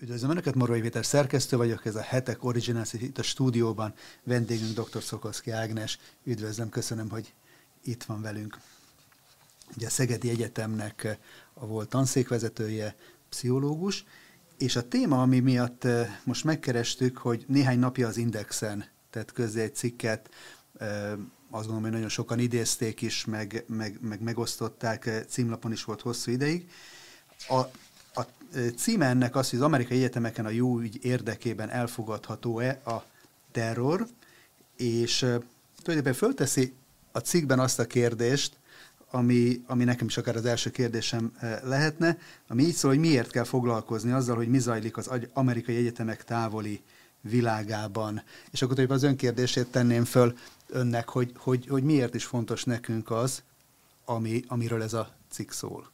Üdvözlöm Önöket, Morai Péter szerkesztő vagyok, ez a Hetek Originals itt a stúdióban. Vendégünk dr. Szokoszki Ágnes. Üdvözlöm, köszönöm, hogy itt van velünk. Ugye a Szegedi Egyetemnek a volt tanszékvezetője, pszichológus, és a téma, ami miatt eh, most megkerestük, hogy néhány napja az Indexen tett közzé egy cikket, eh, azt gondolom, hogy nagyon sokan idézték is, meg, meg, meg megosztották, eh, címlapon is volt hosszú ideig. A címe ennek az, hogy az amerikai egyetemeken a jó ügy érdekében elfogadható-e a terror, és tulajdonképpen fölteszi a cikkben azt a kérdést, ami, ami nekem is akár az első kérdésem lehetne, ami így szól, hogy miért kell foglalkozni azzal, hogy mi zajlik az amerikai egyetemek távoli világában. És akkor az önkérdését tenném föl önnek, hogy, hogy, hogy miért is fontos nekünk az, ami, amiről ez a cikk szól.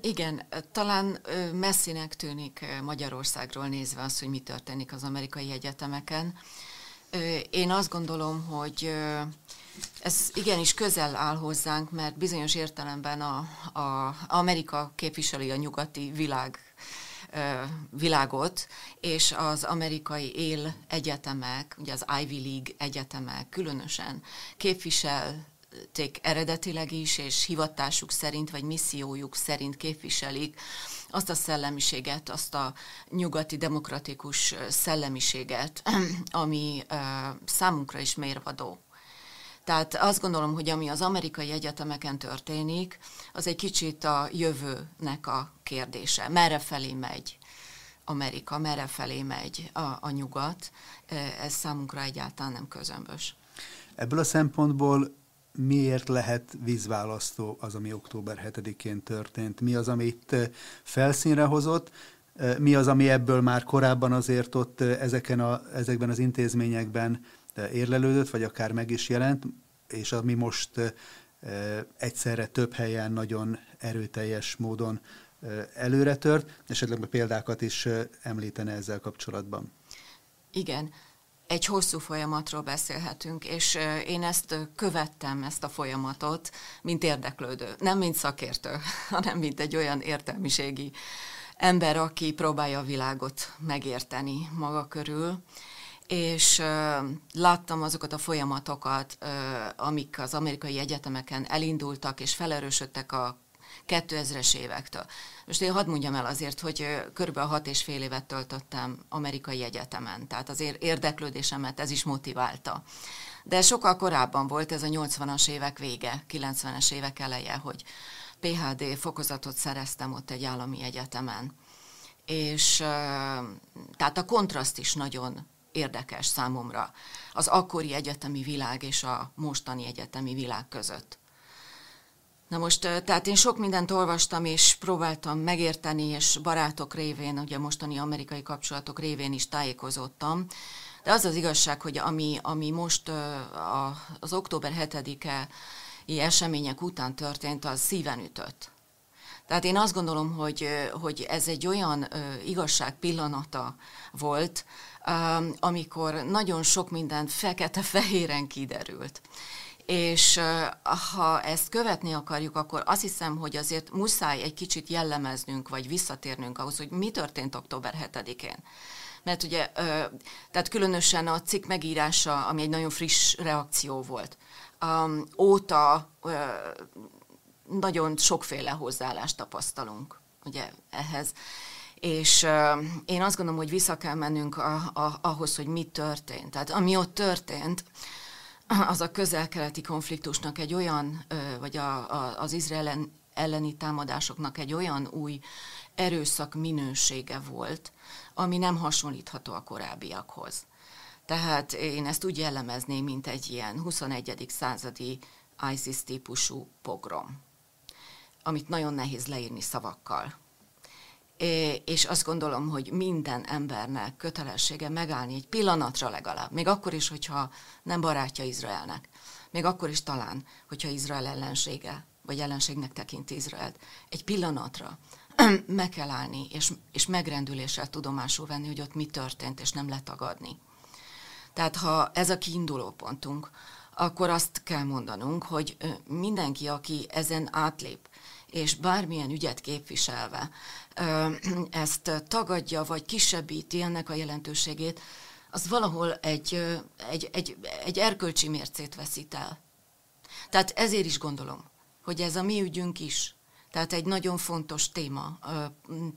Igen, talán messzinek tűnik Magyarországról nézve az, hogy mi történik az amerikai egyetemeken. Én azt gondolom, hogy ez igenis közel áll hozzánk, mert bizonyos értelemben a, a Amerika képviseli a nyugati világ világot, és az amerikai él egyetemek, ugye az Ivy League egyetemek különösen képvisel ték eredetileg is, és hivatásuk szerint, vagy missziójuk szerint képviselik azt a szellemiséget, azt a nyugati demokratikus szellemiséget, ami számunkra is mérvadó. Tehát azt gondolom, hogy ami az amerikai egyetemeken történik, az egy kicsit a jövőnek a kérdése. Merre felé megy Amerika, merre felé megy a, a nyugat, ez számunkra egyáltalán nem közömbös. Ebből a szempontból miért lehet vízválasztó az, ami október 7-én történt? Mi az, amit felszínre hozott? Mi az, ami ebből már korábban azért ott ezeken a, ezekben az intézményekben érlelődött, vagy akár meg is jelent, és ami most egyszerre több helyen nagyon erőteljes módon előre tört, esetleg példákat is említene ezzel kapcsolatban. Igen, egy hosszú folyamatról beszélhetünk, és én ezt követtem, ezt a folyamatot, mint érdeklődő. Nem mint szakértő, hanem mint egy olyan értelmiségi ember, aki próbálja a világot megérteni maga körül. És láttam azokat a folyamatokat, amik az amerikai egyetemeken elindultak, és felerősödtek a 2000-es évektől. Most én hadd mondjam el azért, hogy körülbelül hat és fél évet töltöttem amerikai egyetemen, tehát azért érdeklődésemet ez is motiválta. De sokkal korábban volt, ez a 80-as évek vége, 90-es évek eleje, hogy PHD fokozatot szereztem ott egy állami egyetemen. És tehát a kontraszt is nagyon érdekes számomra az akkori egyetemi világ és a mostani egyetemi világ között. Na most, tehát én sok mindent olvastam, és próbáltam megérteni, és barátok révén, ugye mostani amerikai kapcsolatok révén is tájékozottam. De az az igazság, hogy ami, ami most az október 7-e események után történt, az szíven ütött. Tehát én azt gondolom, hogy, hogy ez egy olyan igazság pillanata volt, amikor nagyon sok minden fekete-fehéren kiderült és ha ezt követni akarjuk, akkor azt hiszem, hogy azért muszáj egy kicsit jellemeznünk, vagy visszatérnünk ahhoz, hogy mi történt október 7-én. Mert ugye, tehát különösen a cikk megírása, ami egy nagyon friss reakció volt, óta nagyon sokféle hozzáállást tapasztalunk ugye ehhez. És én azt gondolom, hogy vissza kell mennünk a, a, ahhoz, hogy mi történt. Tehát ami ott történt, az a közel-keleti konfliktusnak egy olyan, vagy a, a, az Izrael elleni támadásoknak egy olyan új erőszak minősége volt, ami nem hasonlítható a korábbiakhoz. Tehát én ezt úgy jellemezném, mint egy ilyen 21. századi ISIS típusú pogrom, amit nagyon nehéz leírni szavakkal és azt gondolom, hogy minden embernek kötelessége megállni egy pillanatra legalább, még akkor is, hogyha nem barátja Izraelnek, még akkor is talán, hogyha Izrael ellensége, vagy ellenségnek tekinti Izraelt, egy pillanatra meg kell állni, és, és megrendüléssel tudomásul venni, hogy ott mi történt, és nem letagadni. Tehát ha ez a kiinduló pontunk, akkor azt kell mondanunk, hogy mindenki, aki ezen átlép, és bármilyen ügyet képviselve ezt tagadja, vagy kisebbíti ennek a jelentőségét, az valahol egy, egy, egy, egy erkölcsi mércét veszít el. Tehát ezért is gondolom, hogy ez a mi ügyünk is. Tehát egy nagyon fontos téma,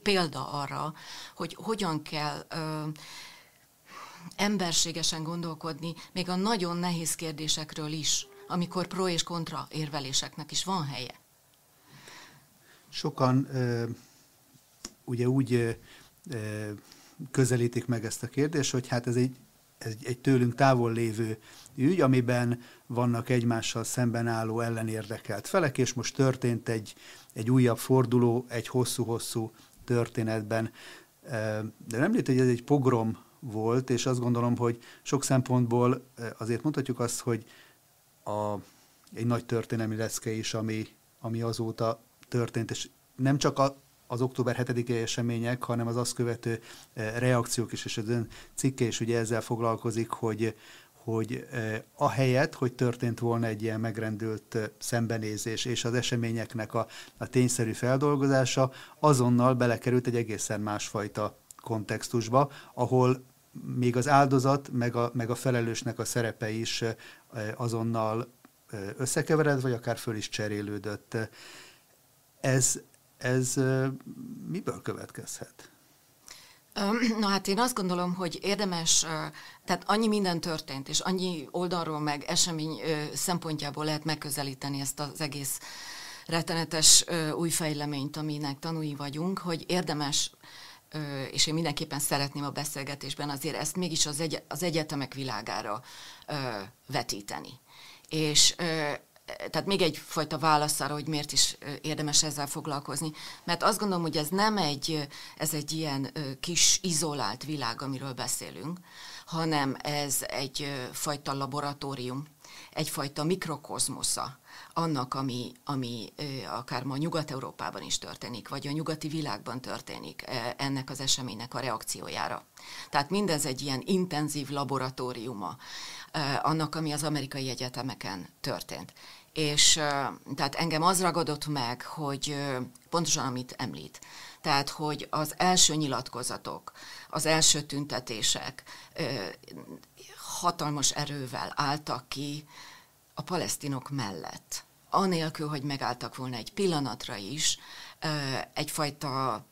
példa arra, hogy hogyan kell emberségesen gondolkodni, még a nagyon nehéz kérdésekről is, amikor pro és kontra érveléseknek is van helye. Sokan ugye úgy közelítik meg ezt a kérdést, hogy hát ez egy, ez egy tőlünk távol lévő ügy, amiben vannak egymással szemben álló ellenérdekelt felek, és most történt egy, egy újabb forduló egy hosszú-hosszú történetben. De nem lehet, hogy ez egy pogrom volt, és azt gondolom, hogy sok szempontból azért mondhatjuk azt, hogy a, egy nagy történelmi leszke is, ami, ami azóta történt, és nem csak a, az október 7-i események, hanem az azt követő eh, reakciók is, és az ön cikke is ugye ezzel foglalkozik, hogy, hogy eh, a helyet, hogy történt volna egy ilyen megrendült eh, szembenézés, és az eseményeknek a, a tényszerű feldolgozása, azonnal belekerült egy egészen másfajta kontextusba, ahol még az áldozat, meg a, meg a felelősnek a szerepe is azonnal összekevered, vagy akár föl is cserélődött. Ez, ez miből következhet? Na hát én azt gondolom, hogy érdemes, tehát annyi minden történt, és annyi oldalról meg esemény szempontjából lehet megközelíteni ezt az egész rettenetes új fejleményt, aminek tanúi vagyunk, hogy érdemes, és én mindenképpen szeretném a beszélgetésben azért ezt mégis az, egy, az egyetemek világára vetíteni. És tehát még egyfajta válasz arra, hogy miért is érdemes ezzel foglalkozni. Mert azt gondolom, hogy ez nem egy, ez egy ilyen kis izolált világ, amiről beszélünk, hanem ez egy fajta laboratórium, egyfajta mikrokozmosza annak, ami, ami akár ma Nyugat-Európában is történik, vagy a nyugati világban történik ennek az eseménynek a reakciójára. Tehát mindez egy ilyen intenzív laboratóriuma annak, ami az amerikai egyetemeken történt. És tehát engem az ragadott meg, hogy pontosan amit említ, tehát hogy az első nyilatkozatok, az első tüntetések hatalmas erővel álltak ki a palesztinok mellett. Anélkül, hogy megálltak volna egy pillanatra is, egyfajta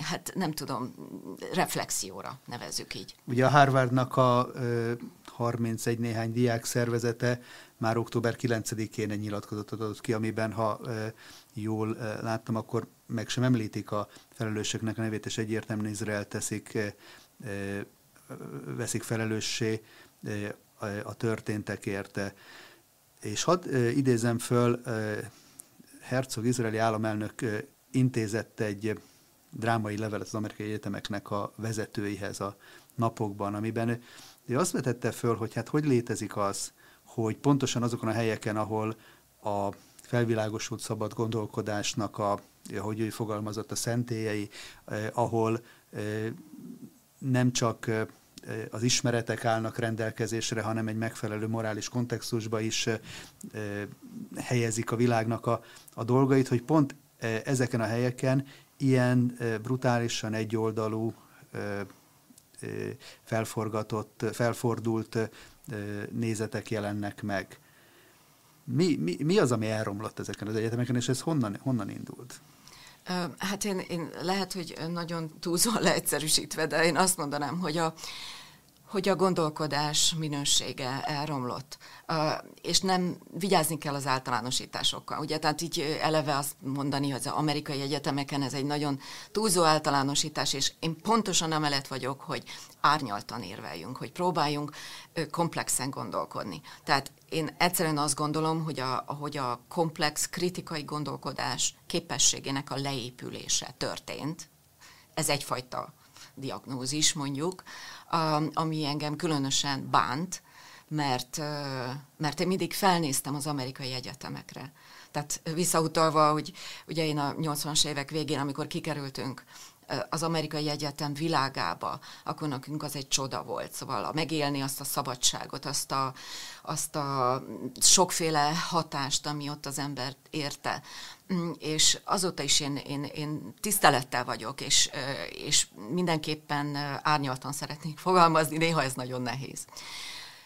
hát nem tudom, reflexióra nevezzük így. Ugye a Harvardnak a 31 néhány diák szervezete már október 9-én egy nyilatkozatot adott ki, amiben, ha jól láttam, akkor meg sem említik a felelősöknek a nevét, és egyértelműen Izrael teszik, veszik felelőssé a történtekért. És hadd idézem föl, Herzog izraeli államelnök intézett egy drámai levelet az amerikai egyetemeknek a vezetőihez a napokban, amiben ő azt vetette föl, hogy hát hogy létezik az, hogy pontosan azokon a helyeken, ahol a felvilágosult szabad gondolkodásnak a, ahogy ő fogalmazott, a szentélyei, eh, ahol eh, nem csak eh, az ismeretek állnak rendelkezésre, hanem egy megfelelő morális kontextusba is eh, helyezik a világnak a, a dolgait, hogy pont eh, ezeken a helyeken ilyen brutálisan egyoldalú, felforgatott, felfordult nézetek jelennek meg. Mi, mi, mi az, ami elromlott ezeken az egyetemeken, és ez honnan, honnan indult? Hát én, én lehet, hogy nagyon túlzóan leegyszerűsítve, de én azt mondanám, hogy a, hogy a gondolkodás minősége elromlott, és nem vigyázni kell az általánosításokkal. Ugye, tehát így eleve azt mondani, hogy az amerikai egyetemeken ez egy nagyon túlzó általánosítás, és én pontosan amellett vagyok, hogy árnyaltan érveljünk, hogy próbáljunk komplexen gondolkodni. Tehát én egyszerűen azt gondolom, hogy a, hogy a komplex kritikai gondolkodás képességének a leépülése történt. Ez egyfajta diagnózis mondjuk, ami engem különösen bánt, mert, mert én mindig felnéztem az amerikai egyetemekre. Tehát visszautalva, hogy ugye én a 80-as évek végén, amikor kikerültünk az amerikai egyetem világába, akkor nekünk az egy csoda volt. Szóval a megélni azt a szabadságot, azt a, azt a sokféle hatást, ami ott az ember érte. Mm, és azóta is én, én, én tisztelettel vagyok, és, és mindenképpen árnyaltan szeretnék fogalmazni, néha ez nagyon nehéz.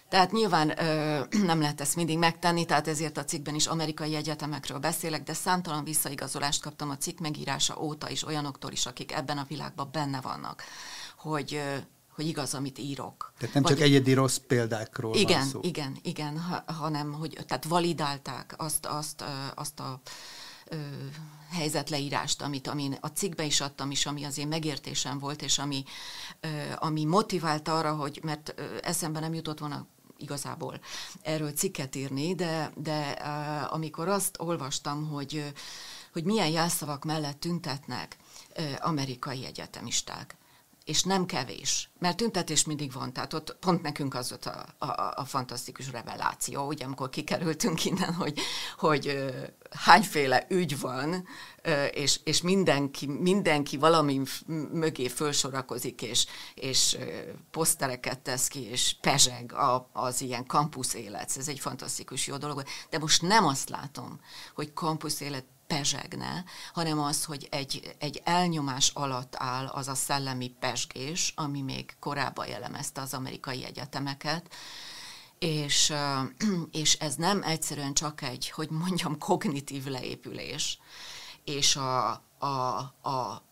Tehát nyilván ö, nem lehet ezt mindig megtenni, tehát ezért a cikkben is amerikai egyetemekről beszélek, de számtalan visszaigazolást kaptam a cikk megírása óta is olyanoktól is, akik ebben a világban benne vannak, hogy ö, hogy igaz, amit írok. Tehát nem Vagy, csak egyedi rossz példákról igen, van szó. Igen, igen, ha, hanem hogy tehát validálták azt, azt, azt a ö, helyzetleírást, amit amin a cikkbe is adtam, és ami az én megértésem volt, és ami, ö, ami motivált arra, hogy, mert ö, eszembe nem jutott volna igazából erről cikket írni, de, de amikor azt olvastam, hogy, hogy milyen jelszavak mellett tüntetnek amerikai egyetemisták, és nem kevés, mert tüntetés mindig van, tehát ott pont nekünk az volt a, a, a fantasztikus reveláció, ugye, amikor kikerültünk innen, hogy, hogy hányféle ügy van, és, és mindenki, mindenki valami mögé fölsorakozik, és, és uh, posztereket tesz ki, és pezseg a, az ilyen kampusz élet. Ez egy fantasztikus jó dolog. De most nem azt látom, hogy kampusz élet pezsegne, hanem az, hogy egy, egy elnyomás alatt áll az a szellemi pesgés, ami még korábban jellemezte az amerikai egyetemeket, és, és ez nem egyszerűen csak egy, hogy mondjam, kognitív leépülés, és a, a, a,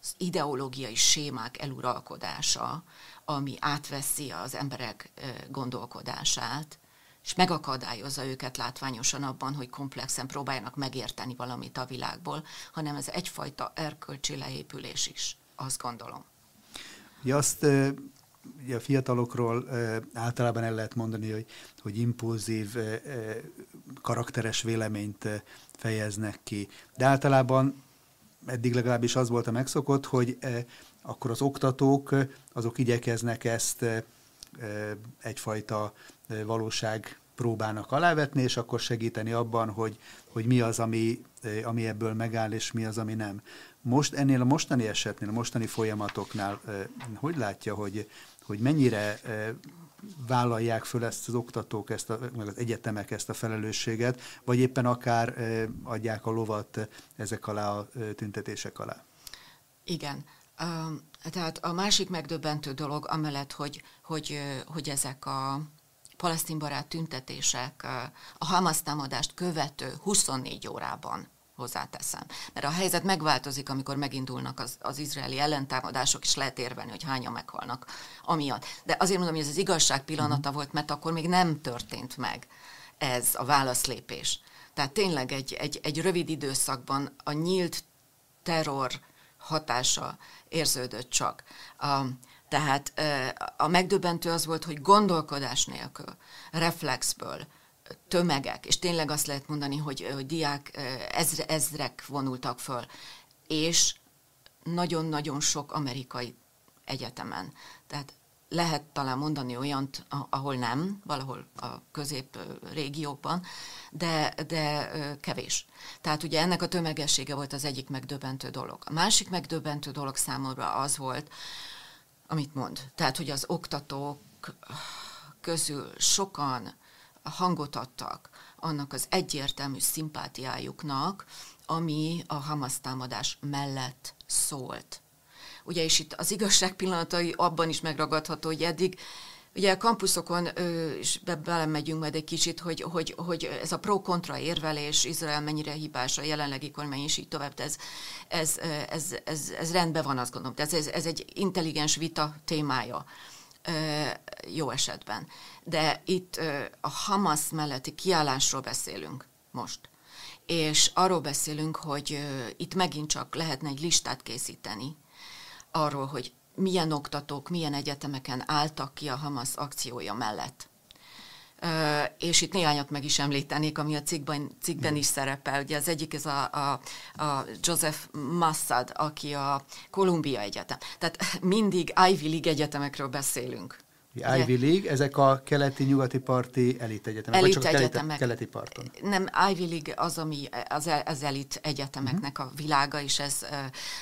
az ideológiai sémák eluralkodása, ami átveszi az emberek gondolkodását, és megakadályozza őket látványosan abban, hogy komplexen próbáljanak megérteni valamit a világból, hanem ez egyfajta erkölcsi leépülés is, azt gondolom. Ja, azt ugye a fiatalokról általában el lehet mondani, hogy, hogy impulzív, karakteres véleményt fejeznek ki. De általában eddig legalábbis az volt a megszokott, hogy akkor az oktatók azok igyekeznek ezt egyfajta valóság próbálnak alávetni, és akkor segíteni abban, hogy, hogy mi az, ami, ami ebből megáll, és mi az, ami nem. Most ennél a mostani esetnél, a mostani folyamatoknál, hogy látja, hogy, hogy mennyire vállalják föl ezt az oktatók, ezt a, meg az egyetemek ezt a felelősséget, vagy éppen akár adják a lovat ezek alá a tüntetések alá? Igen. Tehát a másik megdöbbentő dolog, amellett, hogy, hogy, hogy ezek a palesztinbarát tüntetések a Hamas támadást követő 24 órában hozzáteszem. Mert a helyzet megváltozik, amikor megindulnak az, az izraeli ellentámadások, és lehet érvelni, hogy hányan meghalnak amiatt. De azért mondom, hogy ez az igazság pillanata volt, mert akkor még nem történt meg ez a válaszlépés. Tehát tényleg egy, egy, egy rövid időszakban a nyílt terror hatása érződött csak. A, tehát a megdöbbentő az volt, hogy gondolkodás nélkül, reflexből, tömegek, és tényleg azt lehet mondani, hogy, hogy diák ezre, ezrek vonultak föl, és nagyon-nagyon sok amerikai egyetemen. Tehát lehet talán mondani olyant, ahol nem, valahol a közép régiókban, de, de kevés. Tehát ugye ennek a tömegessége volt az egyik megdöbbentő dolog. A másik megdöbbentő dolog számomra az volt, amit mond. Tehát, hogy az oktatók közül sokan hangot adtak annak az egyértelmű szimpátiájuknak, ami a Hamas támadás mellett szólt. Ugye, és itt az igazság pillanatai abban is megragadható, hogy eddig Ugye a kampuszokon, és be, belemegyünk majd egy kicsit, hogy, hogy, hogy ez a pro-kontra érvelés, Izrael mennyire hibás, a jelenlegi kormány is így tovább, ez, ez, ez, ez, ez rendben van, azt gondolom. Tehát ez, ez egy intelligens vita témája jó esetben. De itt a Hamas melletti kiállásról beszélünk most. És arról beszélünk, hogy itt megint csak lehetne egy listát készíteni arról, hogy milyen oktatók, milyen egyetemeken álltak ki a Hamas akciója mellett. Uh, és itt néhányat meg is említenék, ami a cikkben, cikkben is szerepel. Ugye az egyik ez a, a, a Joseph Massad, aki a Columbia Egyetem. Tehát mindig Ivy League egyetemekről beszélünk. Ivy League, ezek a keleti-nyugati parti elit egyetemek, elit csak egyetemek. keleti, keleti parton? Nem, Ivy League az, ami az, az elit egyetemeknek uh-huh. a világa, és ez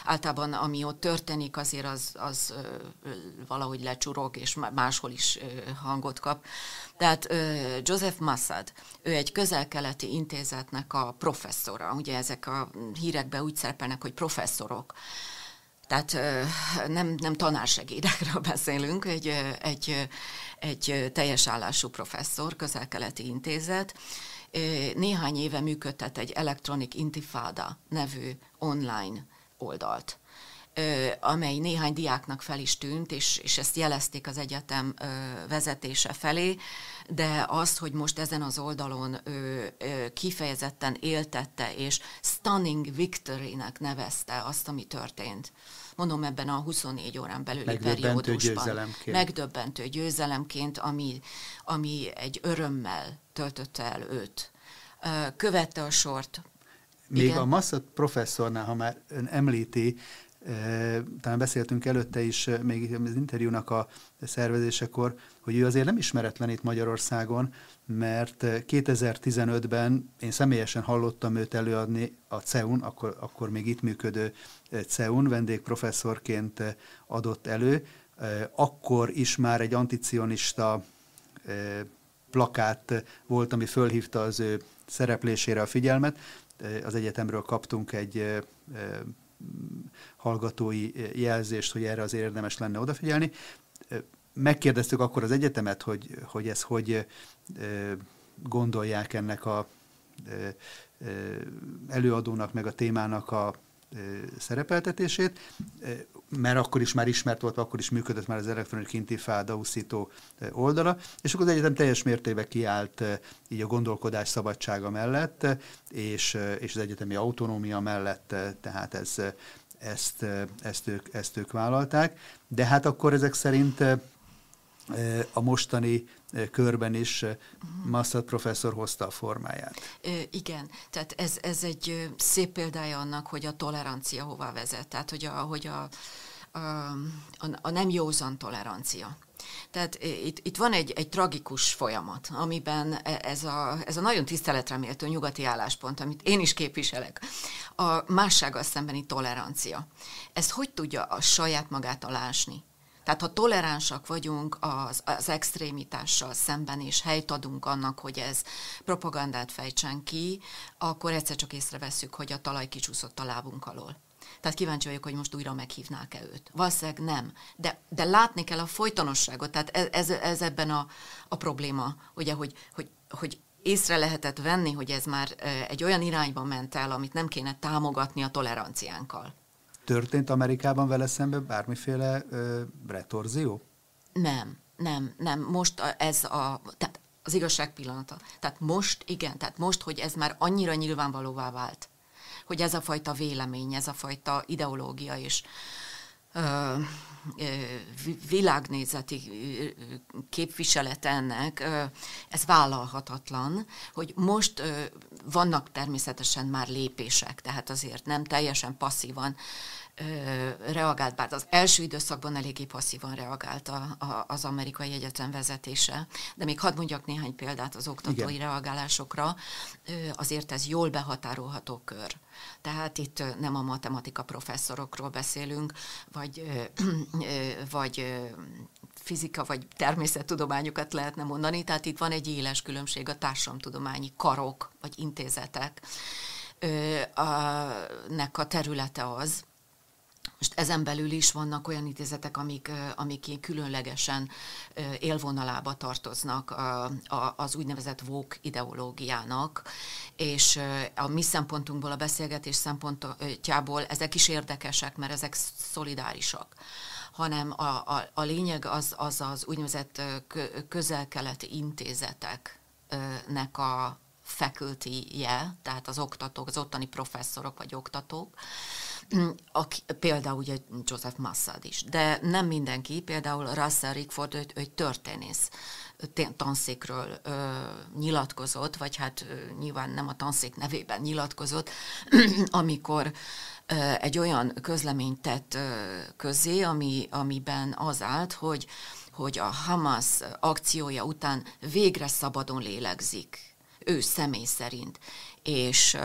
általában, ami ott történik, azért az, az valahogy lecsurog, és máshol is hangot kap. Tehát Joseph Massad, ő egy közel-keleti intézetnek a professzora, ugye ezek a hírekben úgy szerepelnek, hogy professzorok, tehát nem, nem tanársegédekről beszélünk, egy, egy, egy teljes állású professzor, közel-keleti intézet, néhány éve működtet egy Electronic Intifada nevű online oldalt amely néhány diáknak fel is tűnt, és, és ezt jelezték az egyetem vezetése felé, de az, hogy most ezen az oldalon kifejezetten éltette, és stunning victory-nek nevezte azt, ami történt mondom ebben a 24 órán belüli Megdöbbentő periódusban. Győzelemként. Megdöbbentő győzelemként, ami, ami egy örömmel töltötte el őt. Követte a sort. Még Igen. a Massad professzornál, ha már ön említi, talán beszéltünk előtte is, még az interjúnak a szervezésekor, hogy ő azért nem ismeretlen itt Magyarországon, mert 2015-ben én személyesen hallottam őt előadni a CEUN, akkor, akkor még itt működő CEUN, vendégprofesszorként adott elő. Akkor is már egy anticionista plakát volt, ami fölhívta az ő szereplésére a figyelmet. Az egyetemről kaptunk egy hallgatói jelzést, hogy erre az érdemes lenne odafigyelni. Megkérdeztük akkor az egyetemet, hogy, hogy ez hogy gondolják ennek a előadónak, meg a témának a szerepeltetését, mert akkor is már ismert volt, akkor is működött már az elektronik intifáda úszító oldala, és akkor az egyetem teljes mértékben kiállt így a gondolkodás szabadsága mellett, és, és az egyetemi autonómia mellett, tehát ez, ezt, ezt, ők, ezt ők vállalták. De hát akkor ezek szerint a mostani körben is Massad professzor hozta a formáját. Igen, tehát ez, ez egy szép példája annak, hogy a tolerancia hova vezet, tehát hogy a, hogy a, a, a, a nem józan tolerancia. Tehát itt, itt van egy, egy tragikus folyamat, amiben e, ez a, ez a nagyon tiszteletreméltő nyugati álláspont, amit én is képviselek, a mássággal szembeni tolerancia. Ezt hogy tudja a saját magát alásni? Tehát ha toleránsak vagyunk az, az extrémitással szemben, és helyt adunk annak, hogy ez propagandát fejtsen ki, akkor egyszer csak észreveszünk, hogy a talaj kicsúszott a lábunk alól. Tehát kíváncsi vagyok, hogy most újra meghívnák-e őt. Valószínűleg nem. De, de látni kell a folytonosságot. Tehát ez, ez, ez ebben a, a probléma, ugye, hogy, hogy, hogy észre lehetett venni, hogy ez már egy olyan irányba ment el, amit nem kéne támogatni a toleranciánkkal. Történt Amerikában vele szemben bármiféle ö, retorzió? Nem, nem, nem. Most ez a, tehát az igazság pillanata. Tehát most, igen, tehát most, hogy ez már annyira nyilvánvalóvá vált, hogy ez a fajta vélemény, ez a fajta ideológia is világnézeti képviselet ennek, ez vállalhatatlan, hogy most vannak természetesen már lépések, tehát azért nem teljesen passzívan reagált, bár az első időszakban eléggé passzívan reagált a, a, az amerikai egyetem vezetése, de még hadd mondjak néhány példát az oktatói Igen. reagálásokra, azért ez jól behatárolható kör. Tehát itt nem a matematika professzorokról beszélünk, vagy, vagy fizika vagy természettudományokat lehetne mondani, tehát itt van egy éles különbség a társadalomtudományi karok vagy intézetek, nek a területe az, most ezen belül is vannak olyan intézetek, amik, amik különlegesen élvonalába tartoznak az úgynevezett vók ideológiának, és a mi szempontunkból, a beszélgetés szempontjából ezek is érdekesek, mert ezek szolidárisak. Hanem a, a, a lényeg az, az az úgynevezett közel-keleti intézeteknek a faculty-je, tehát az oktatók, az ottani professzorok vagy oktatók, aki, például ugye Joseph Massad is, de nem mindenki, például Russell Rickford, ő, egy történész tanszékről ö, nyilatkozott, vagy hát ö, nyilván nem a tanszék nevében nyilatkozott, amikor ö, egy olyan közleményt tett ö, közé, ami, amiben az állt, hogy hogy a Hamas akciója után végre szabadon lélegzik, ő személy szerint. És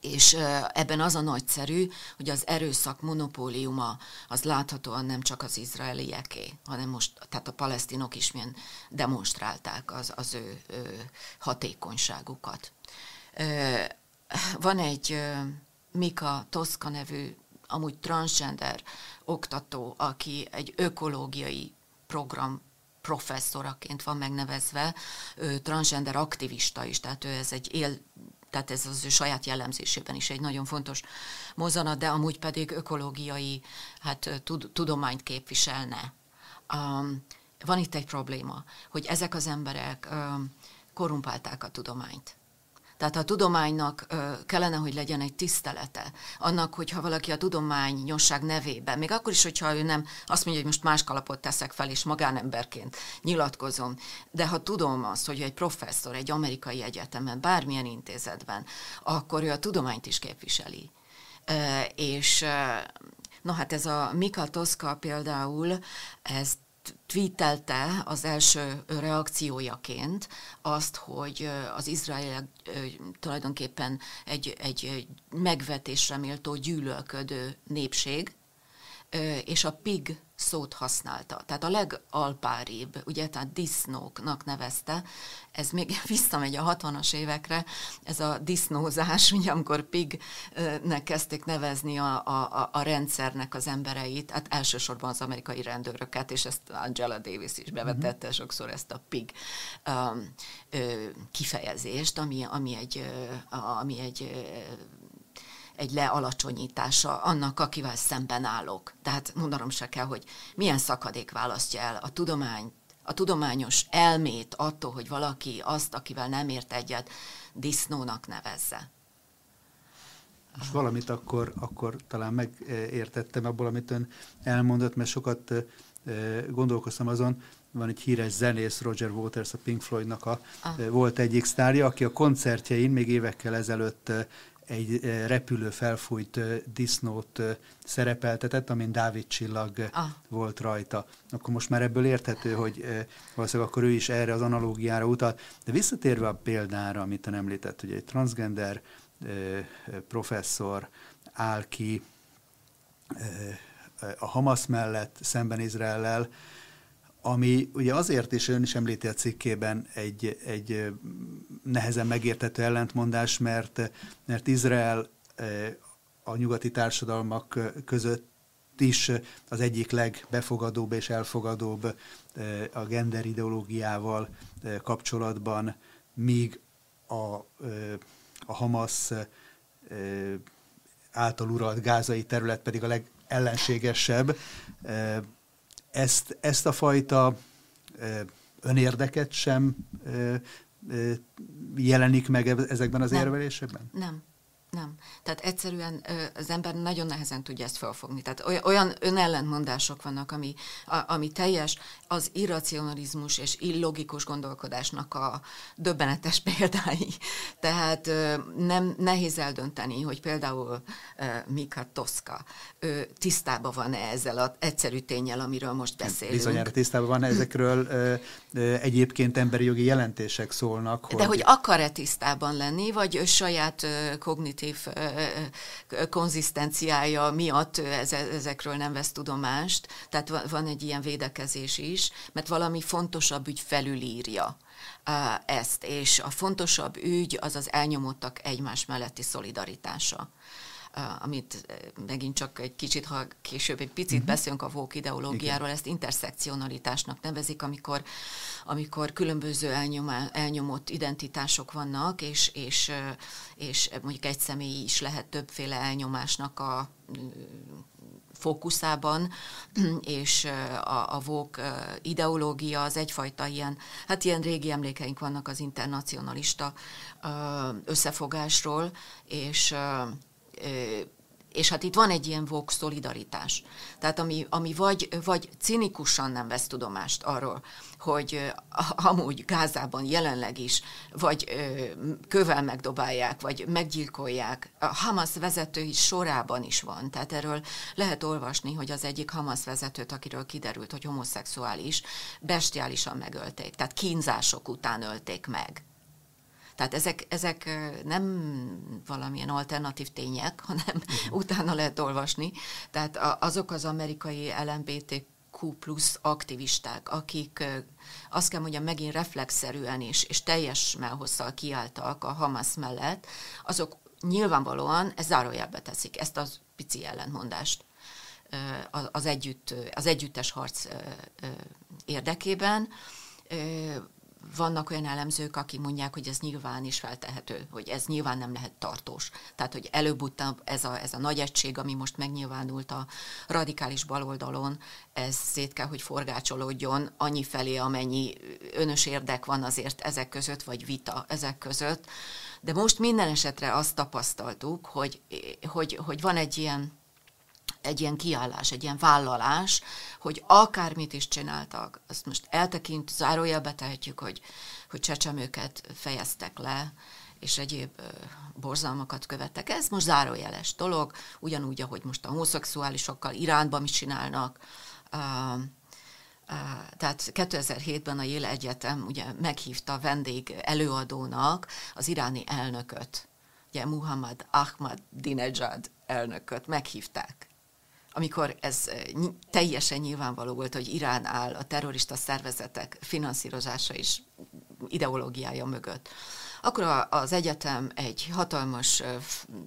és ebben az a nagyszerű, hogy az erőszak monopóliuma az láthatóan nem csak az izraelieké, hanem most, tehát a palesztinok is milyen demonstrálták az, az ő, ő hatékonyságukat. Van egy Mika Toszka nevű, amúgy transgender oktató, aki egy ökológiai program professzoraként van megnevezve, transgender aktivista is, tehát ő ez egy él, tehát ez az ő saját jellemzésében is egy nagyon fontos mozanat, de amúgy pedig ökológiai hát, tud, tudományt képviselne. Um, van itt egy probléma, hogy ezek az emberek um, korumpálták a tudományt. Tehát a tudománynak kellene, hogy legyen egy tisztelete. Annak, hogyha valaki a tudományosság nevében, még akkor is, hogyha ő nem azt mondja, hogy most más kalapot teszek fel, és magánemberként nyilatkozom, de ha tudom azt, hogy egy professzor egy amerikai egyetemen, bármilyen intézetben, akkor ő a tudományt is képviseli. És Na hát ez a Mika Toszka például, ez tweetelte az első reakciójaként azt, hogy az izrael tulajdonképpen egy, egy megvetésre méltó gyűlölködő népség, és a pig szót használta. Tehát a legalpáribb, ugye, tehát disznóknak nevezte, ez még visszamegy a 60-as évekre, ez a disznózás, ugye, amikor pignek kezdték nevezni a, a, a rendszernek az embereit, hát elsősorban az amerikai rendőröket, és ezt Angela Davis is bevetette mm-hmm. sokszor ezt a pig um, kifejezést, ami, ami egy, ami egy egy lealacsonyítása annak, akivel szemben állok. Tehát mondanom se kell, hogy milyen szakadék választja el a tudomány, a tudományos elmét attól, hogy valaki azt, akivel nem ért egyet, disznónak nevezze. És valamit akkor, akkor talán megértettem abból, amit ön elmondott, mert sokat gondolkoztam azon, van egy híres zenész, Roger Waters, a Pink Floydnak a, ah. volt egyik sztárja, aki a koncertjein még évekkel ezelőtt egy repülő felfújt disznót szerepeltetett, amin Dávid csillag ah. volt rajta. Akkor most már ebből érthető, hogy valószínűleg akkor ő is erre az analógiára utalt. De visszatérve a példára, amit ön említett, hogy egy transgender professzor áll ki a Hamas mellett szemben Izraellel, ami ugye azért is ön is említi a cikkében egy, egy nehezen megértető ellentmondás, mert, mert Izrael a nyugati társadalmak között is az egyik legbefogadóbb és elfogadóbb a gender ideológiával kapcsolatban, míg a, a Hamas által uralt gázai terület pedig a legellenségesebb ezt, ezt a fajta önérdeket sem jelenik meg ezekben az nem, érvelésekben? Nem. Nem. Tehát egyszerűen az ember nagyon nehezen tudja ezt felfogni. Tehát olyan önellentmondások vannak, ami, ami teljes az irracionalizmus és illogikus gondolkodásnak a döbbenetes példái. Tehát nem nehéz eldönteni, hogy például Mika Toszka tisztában van-e ezzel az egyszerű tényel, amiről most beszélünk. Bizonyára tisztában van ezekről egyébként emberi jogi jelentések szólnak. Hogy... De hogy akar-e tisztában lenni, vagy saját kognitív kognitív konzisztenciája miatt ezekről nem vesz tudomást, tehát van egy ilyen védekezés is, mert valami fontosabb ügy felülírja ezt, és a fontosabb ügy az az elnyomottak egymás melletti szolidaritása amit megint csak egy kicsit, ha később egy picit uh-huh. beszélünk a vók ideológiáról, Igen. ezt interszekcionalitásnak nevezik, amikor, amikor különböző elnyomá, elnyomott identitások vannak, és, és, és mondjuk egy személy is lehet többféle elnyomásnak a fókuszában, és a, a vók ideológia az egyfajta ilyen, hát ilyen régi emlékeink vannak az internacionalista összefogásról, és és hát itt van egy ilyen vok szolidaritás. Tehát ami, ami vagy, vagy cinikusan nem vesz tudomást arról, hogy amúgy Gázában jelenleg is, vagy kövel megdobálják, vagy meggyilkolják. A Hamas vezetői sorában is van. Tehát erről lehet olvasni, hogy az egyik Hamas vezetőt, akiről kiderült, hogy homoszexuális, bestiálisan megölték. Tehát kínzások után ölték meg. Tehát ezek, ezek nem valamilyen alternatív tények, hanem uh-huh. utána lehet olvasni. Tehát azok az amerikai LMBTQ plusz aktivisták, akik azt kell mondjam megint reflexzerűen is, és teljes melhosszal kiálltak a Hamas mellett, azok nyilvánvalóan ez zárójelbe teszik ezt az pici ellentmondást az, együtt, az együttes harc érdekében vannak olyan elemzők, akik mondják, hogy ez nyilván is feltehető, hogy ez nyilván nem lehet tartós. Tehát, hogy előbb-utább ez a, ez a nagy egység, ami most megnyilvánult a radikális baloldalon, ez szét kell, hogy forgácsolódjon annyi felé, amennyi önös érdek van azért ezek között, vagy vita ezek között. De most minden esetre azt tapasztaltuk, hogy, hogy, hogy van egy ilyen egy ilyen kiállás, egy ilyen vállalás, hogy akármit is csináltak, azt most eltekint, zárójelbe tehetjük, hogy, hogy csecsemőket fejeztek le, és egyéb borzalmakat követtek. Ez most zárójeles dolog, ugyanúgy, ahogy most a homoszexuálisokkal Iránban mit csinálnak. Tehát 2007-ben a Yale Egyetem ugye meghívta vendég előadónak az iráni elnököt, ugye Muhammad Ahmad Dinejad elnököt meghívták amikor ez eh, teljesen nyilvánvaló volt, hogy Irán áll a terrorista szervezetek finanszírozása és ideológiája mögött. Akkor az egyetem egy hatalmas eh,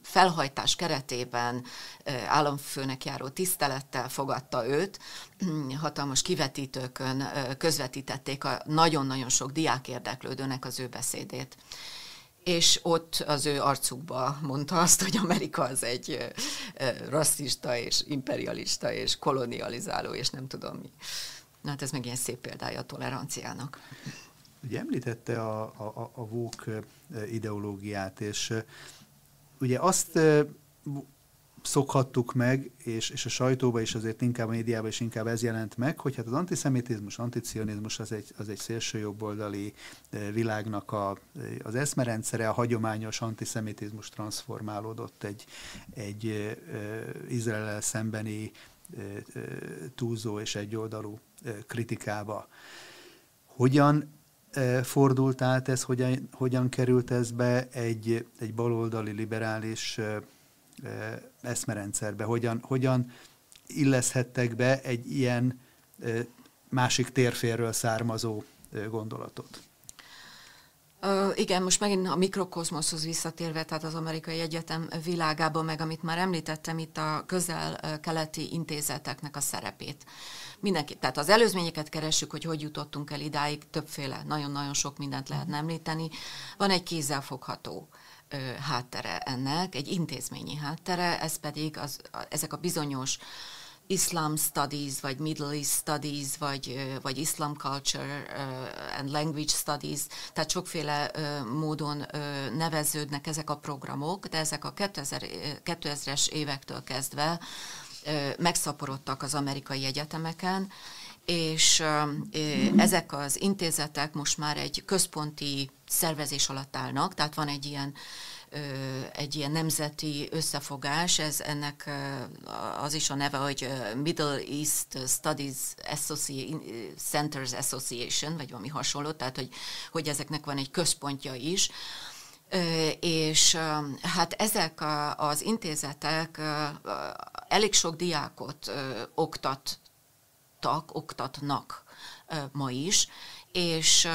felhajtás keretében eh, államfőnek járó tisztelettel fogadta őt, hatalmas kivetítőkön közvetítették a nagyon-nagyon sok diák érdeklődőnek az ő beszédét és ott az ő arcukba mondta azt, hogy Amerika az egy rasszista és imperialista és kolonializáló, és nem tudom mi. Na hát ez meg ilyen szép példája a toleranciának. Ugye említette a, a, a vók ideológiát, és ugye azt szokhattuk meg, és, és a sajtóba is azért inkább a médiában is inkább ez jelent meg, hogy hát az antiszemitizmus, anticionizmus az egy, az egy szélső jobboldali világnak a, az eszmerendszere, a hagyományos antiszemitizmus transformálódott egy, egy Izrael szembeni túlzó és egyoldalú kritikába. Hogyan fordult át ez, hogyan, hogyan került ez be egy, egy baloldali liberális eszmerendszerbe, hogyan, hogyan illeszhettek be egy ilyen másik térférről származó gondolatot. Uh, igen, most megint a mikrokozmoszhoz visszatérve, tehát az amerikai egyetem világában, meg amit már említettem, itt a közel-keleti intézeteknek a szerepét. Mindenki, tehát az előzményeket keressük, hogy hogy jutottunk el idáig, többféle, nagyon-nagyon sok mindent lehetne említeni. Van egy kézzelfogható háttere ennek, egy intézményi háttere, ez pedig az, ezek a bizonyos Islam Studies, vagy Middle East Studies, vagy, vagy Islam Culture and Language Studies, tehát sokféle módon neveződnek ezek a programok, de ezek a 2000, 2000-es évektől kezdve megszaporodtak az amerikai egyetemeken, és ezek az intézetek most már egy központi szervezés alatt állnak, tehát van egy ilyen egy ilyen nemzeti összefogás, ez ennek az is a neve, hogy Middle East Studies Associ Centers Association, vagy valami hasonló, tehát hogy, hogy ezeknek van egy központja is, és hát ezek az intézetek elég sok diákot oktattak, oktatnak ma is, és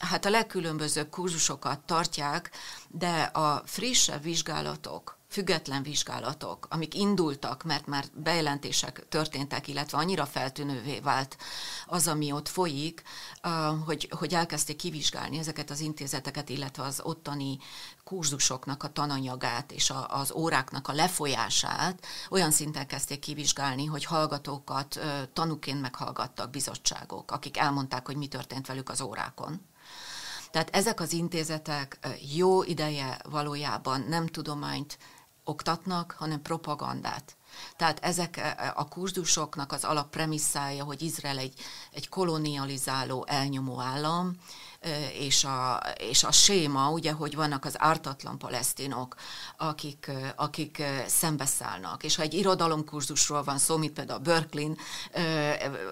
hát a legkülönbözőbb kurzusokat tartják, de a frissebb vizsgálatok, független vizsgálatok, amik indultak, mert már bejelentések történtek, illetve annyira feltűnővé vált az, ami ott folyik, hogy, hogy elkezdték kivizsgálni ezeket az intézeteket, illetve az ottani kurzusoknak a tananyagát és a, az óráknak a lefolyását, olyan szinten kezdték kivizsgálni, hogy hallgatókat tanúként meghallgattak bizottságok, akik elmondták, hogy mi történt velük az órákon tehát ezek az intézetek jó ideje valójában nem tudományt oktatnak, hanem propagandát. Tehát ezek a kurzusoknak az alappremisszája, hogy Izrael egy, egy kolonializáló, elnyomó állam, és a, és a séma, ugye, hogy vannak az ártatlan palesztinok, akik, akik szembeszállnak. És ha egy irodalomkurzusról van szó, mint például a Berkeley,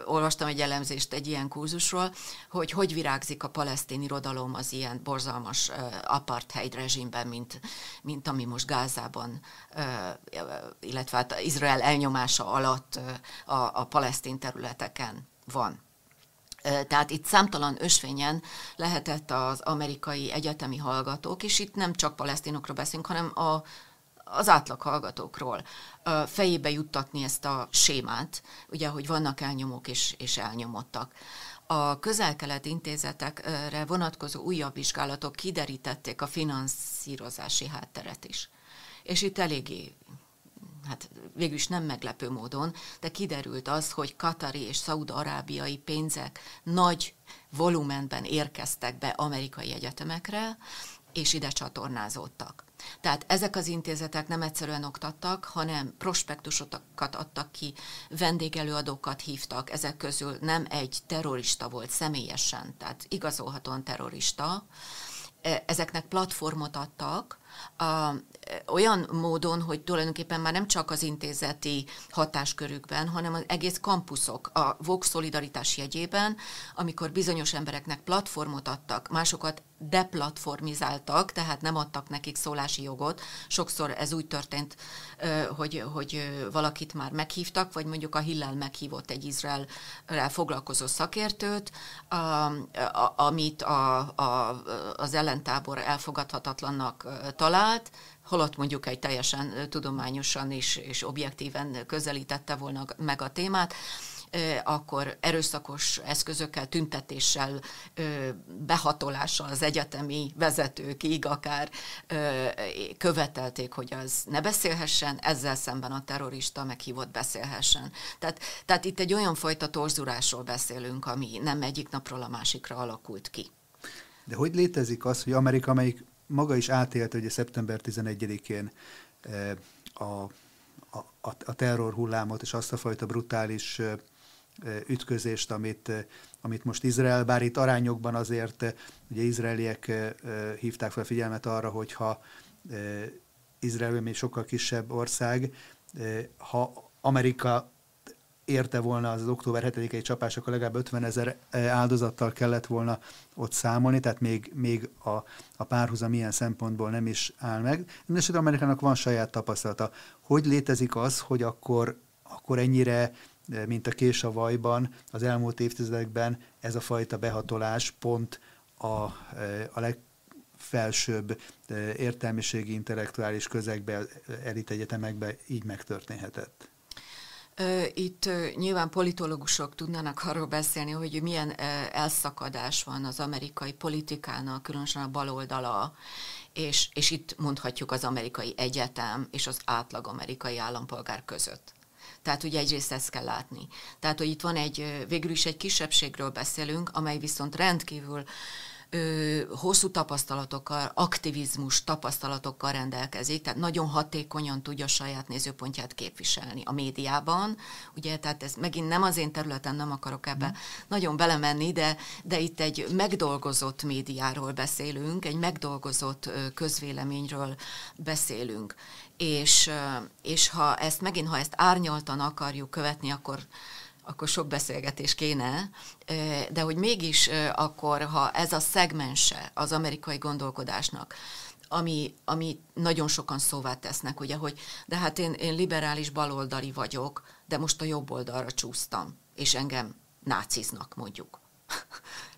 olvastam egy elemzést egy ilyen kurzusról, hogy hogy virágzik a palesztin irodalom az ilyen borzalmas apartheid rezsimben, mint, mint ami most Gázában, illetve hát Izrael elnyomása alatt a, a palesztin területeken van. Tehát itt számtalan ösvényen lehetett az amerikai egyetemi hallgatók, és itt nem csak palesztinokról beszélünk, hanem a, az átlag hallgatókról fejébe juttatni ezt a sémát, ugye, hogy vannak elnyomók és, és elnyomottak. A közel-kelet intézetekre vonatkozó újabb vizsgálatok kiderítették a finanszírozási hátteret is. És itt eléggé hát végül is nem meglepő módon, de kiderült az, hogy katari és szaudarábiai pénzek nagy volumenben érkeztek be amerikai egyetemekre, és ide csatornázódtak. Tehát ezek az intézetek nem egyszerűen oktattak, hanem prospektusokat adtak ki, vendégelőadókat hívtak, ezek közül nem egy terrorista volt személyesen, tehát igazolhatóan terrorista, e, ezeknek platformot adtak, a, olyan módon, hogy tulajdonképpen már nem csak az intézeti hatáskörükben, hanem az egész kampuszok a Vox Szolidaritás jegyében, amikor bizonyos embereknek platformot adtak, másokat deplatformizáltak, tehát nem adtak nekik szólási jogot. Sokszor ez úgy történt, hogy, hogy valakit már meghívtak, vagy mondjuk a Hillel meghívott egy Izraelrel foglalkozó szakértőt, amit a, a, az ellentábor elfogadhatatlannak talált, holott mondjuk egy teljesen tudományosan és, és objektíven közelítette volna meg a témát, akkor erőszakos eszközökkel, tüntetéssel, behatolással az egyetemi vezetőkig akár követelték, hogy az ne beszélhessen, ezzel szemben a terrorista meghívott beszélhessen. Tehát, tehát itt egy olyan fajta torzulásról beszélünk, ami nem egyik napról a másikra alakult ki. De hogy létezik az, hogy Amerika, amelyik maga is átélte ugye szeptember 11-én a, a, a terror hullámot és azt a fajta brutális ütközést, amit, amit most Izrael, bár itt arányokban azért ugye izraeliek hívták fel figyelmet arra, hogyha Izrael még sokkal kisebb ország, ha Amerika érte volna az, az október 7-i csapás, akkor legalább 50 ezer áldozattal kellett volna ott számolni, tehát még, még a, a párhuzam ilyen szempontból nem is áll meg. Mindenesetre Amerikának van saját tapasztalata. Hogy létezik az, hogy akkor, akkor ennyire mint a kés a vajban, az elmúlt évtizedekben ez a fajta behatolás pont a, a legfelsőbb értelmiségi, intellektuális közegbe, elit egyetemekbe így megtörténhetett. Itt nyilván politológusok tudnának arról beszélni, hogy milyen elszakadás van az amerikai politikának, különösen a baloldala, és, és itt mondhatjuk az amerikai egyetem és az átlag amerikai állampolgár között. Tehát ugye egyrészt ezt kell látni. Tehát, hogy itt van egy, végül is egy kisebbségről beszélünk, amely viszont rendkívül ö, hosszú tapasztalatokkal, aktivizmus tapasztalatokkal rendelkezik, tehát nagyon hatékonyan tudja a saját nézőpontját képviselni a médiában, ugye, tehát ez megint nem az én területen, nem akarok ebbe mm. nagyon belemenni, de, de itt egy megdolgozott médiáról beszélünk, egy megdolgozott közvéleményről beszélünk, és, és ha ezt megint, ha ezt árnyaltan akarjuk követni, akkor akkor sok beszélgetés kéne, de hogy mégis akkor, ha ez a szegmense az amerikai gondolkodásnak, ami, ami nagyon sokan szóvá tesznek, ugye, hogy de hát én, én liberális baloldali vagyok, de most a jobb oldalra csúsztam, és engem náciznak mondjuk.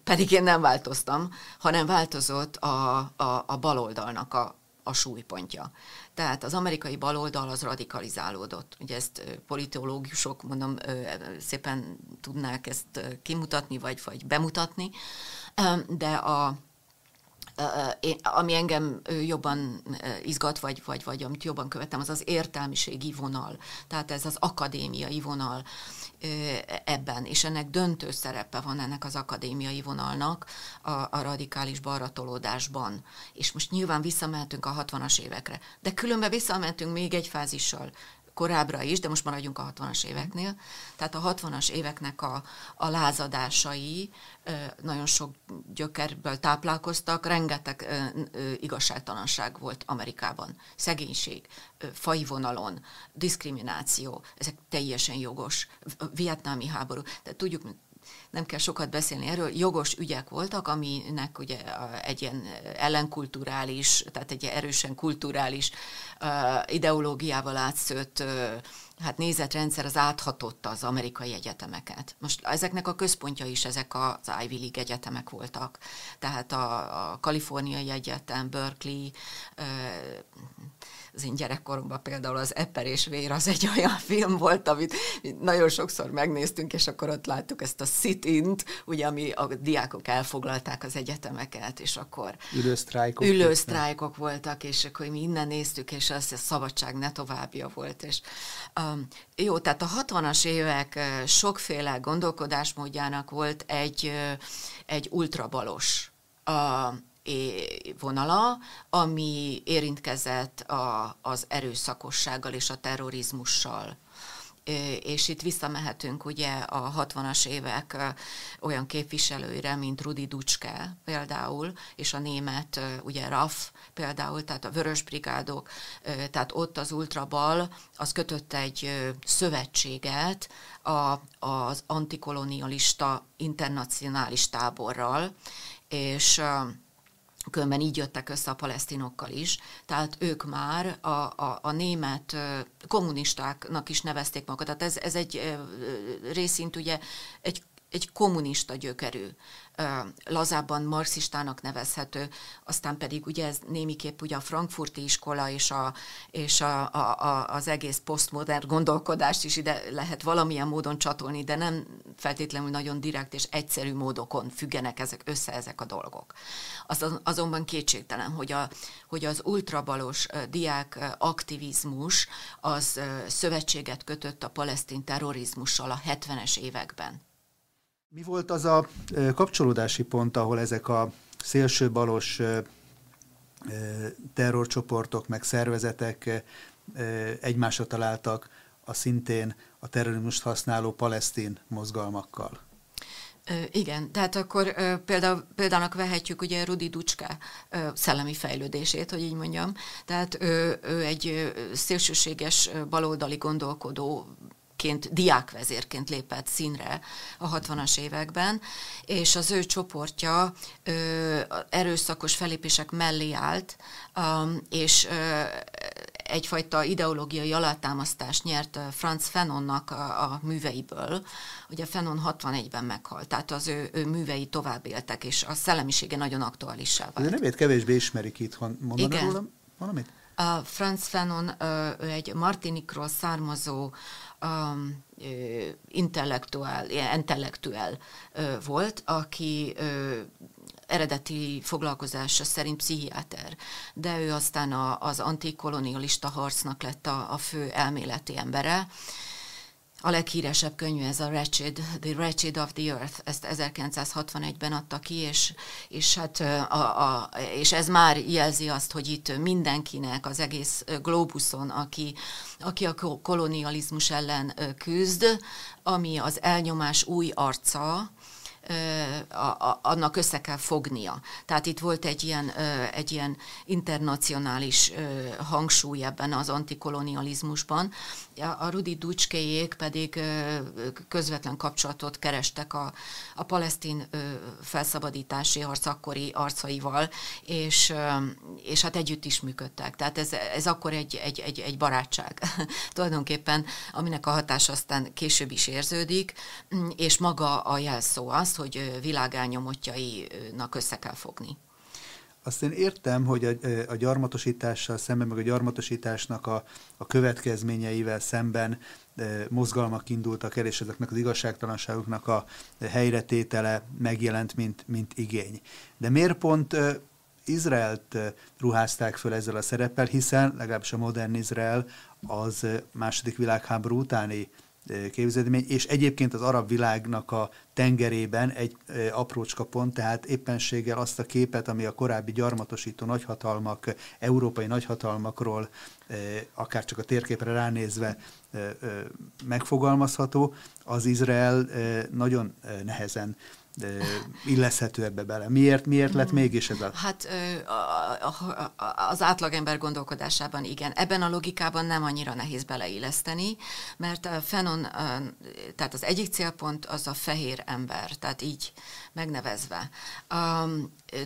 Pedig én nem változtam, hanem változott a, a, a baloldalnak a, a súlypontja. Tehát az amerikai baloldal az radikalizálódott. Ugye ezt politológusok, mondom, szépen tudnák ezt kimutatni, vagy, vagy bemutatni, de a, ami engem jobban izgat, vagy, vagy, vagy amit jobban követem, az az értelmiségi vonal. Tehát ez az akadémiai vonal ebben, és ennek döntő szerepe van ennek az akadémiai vonalnak a, a radikális balratolódásban. És most nyilván visszamehetünk a 60-as évekre, de különben visszamehetünk még egy fázissal korábbra is, de most maradjunk a 60-as éveknél. Tehát a 60-as éveknek a, a lázadásai nagyon sok gyökerből táplálkoztak, rengeteg igazságtalanság volt Amerikában. Szegénység, fai vonalon, diszkrimináció, ezek teljesen jogos. Vietnámi háború, tehát tudjuk, nem kell sokat beszélni erről, jogos ügyek voltak, aminek ugye egy ilyen ellenkulturális, tehát egy erősen kulturális ideológiával átszőtt hát nézetrendszer az áthatotta az amerikai egyetemeket. Most ezeknek a központja is ezek az Ivy League egyetemek voltak. Tehát a, a Kaliforniai Egyetem, Berkeley, az én gyerekkoromban például az Eper és Vér az egy olyan film volt, amit nagyon sokszor megnéztünk, és akkor ott láttuk ezt a sit-int, ugye, ami a diákok elfoglalták az egyetemeket, és akkor ülősztrájkok, ülősztrájkok voltak, és akkor mi innen néztük, és az a szabadság ne továbbja volt. És, um, jó, tehát a 60-as évek sokféle gondolkodásmódjának volt egy, egy ultrabalos uh, vonala, ami érintkezett a, az erőszakossággal és a terrorizmussal. És itt visszamehetünk ugye a 60-as évek olyan képviselőire, mint Rudi Ducske például, és a német ugye RAF például, tehát a Vörös Brigádok, tehát ott az ultrabal, az kötött egy szövetséget a, az antikolonialista internacionális táborral, és Különben így jöttek össze a palesztinokkal is, tehát ők már a, a, a német kommunistáknak is nevezték magukat. Tehát ez, ez egy részint ugye egy, egy kommunista gyökerű lazábban marxistának nevezhető, aztán pedig ugye ez némiképp ugye a frankfurti iskola és, a, és a, a, a, az egész posztmodern gondolkodást is ide lehet valamilyen módon csatolni, de nem feltétlenül nagyon direkt és egyszerű módokon függenek ezek össze ezek a dolgok. Az, azonban kétségtelen, hogy, a, hogy az ultrabalos diák aktivizmus az szövetséget kötött a palesztin terrorizmussal a 70-es években. Mi volt az a kapcsolódási pont, ahol ezek a szélsőbalos terrorcsoportok, meg szervezetek egymásra találtak a szintén a terrorizmust használó palesztin mozgalmakkal? Igen, tehát akkor például, például vehetjük ugye Rudi Ducska szellemi fejlődését, hogy így mondjam. Tehát ő, ő egy szélsőséges baloldali gondolkodó ként, diákvezérként lépett színre a 60-as években, és az ő csoportja ö, erőszakos felépések mellé állt, um, és ö, egyfajta ideológiai alátámasztást nyert Franz Fanonnak a, a műveiből. Ugye Fanon 61-ben meghalt, tehát az ő, ő művei tovább éltek, és a szellemisége nagyon aktuálissá vált. De nevét kevésbé ismerik itt, mondaná róla valamit? A Franz Fanon ő egy Martinikról származó um, intellektuál, intellektuál volt, aki eredeti foglalkozása szerint pszichiáter, de ő aztán a, az antikolonialista harcnak lett a, a fő elméleti embere, a leghíresebb könyv ez a Wretched, The Wretched of the Earth, ezt 1961-ben adta ki, és, és, hát a, a, és ez már jelzi azt, hogy itt mindenkinek, az egész globuszon, aki, aki a kolonializmus ellen küzd, ami az elnyomás új arca, annak össze kell fognia. Tehát itt volt egy ilyen, egy ilyen internacionális hangsúly ebben az antikolonializmusban. A Rudi Ducskéjék pedig közvetlen kapcsolatot kerestek a, a palesztin felszabadítási harc akkori arcaival, és, és hát együtt is működtek. Tehát ez, ez akkor egy, egy, egy, egy barátság tulajdonképpen, aminek a hatás aztán később is érződik, és maga a jelszó az, hogy világálnyomottjainak össze kell fogni. Azt én értem, hogy a, a gyarmatosítással szemben, meg a gyarmatosításnak a, a következményeivel szemben e, mozgalmak indultak el, és ezeknek az igazságtalanságoknak a helyretétele megjelent, mint, mint igény. De miért pont e, Izraelt ruházták föl ezzel a szereppel, hiszen legalábbis a modern Izrael az második világháború utáni képződmény, és egyébként az arab világnak a tengerében egy aprócska pont, tehát éppenséggel azt a képet, ami a korábbi gyarmatosító nagyhatalmak, európai nagyhatalmakról, akár csak a térképre ránézve megfogalmazható, az Izrael nagyon nehezen illeszhető ebbe bele. Miért, miért lett mégis ez a... Hát az átlagember gondolkodásában igen. Ebben a logikában nem annyira nehéz beleilleszteni, mert a fenon, tehát az egyik célpont az a fehér ember, tehát így megnevezve.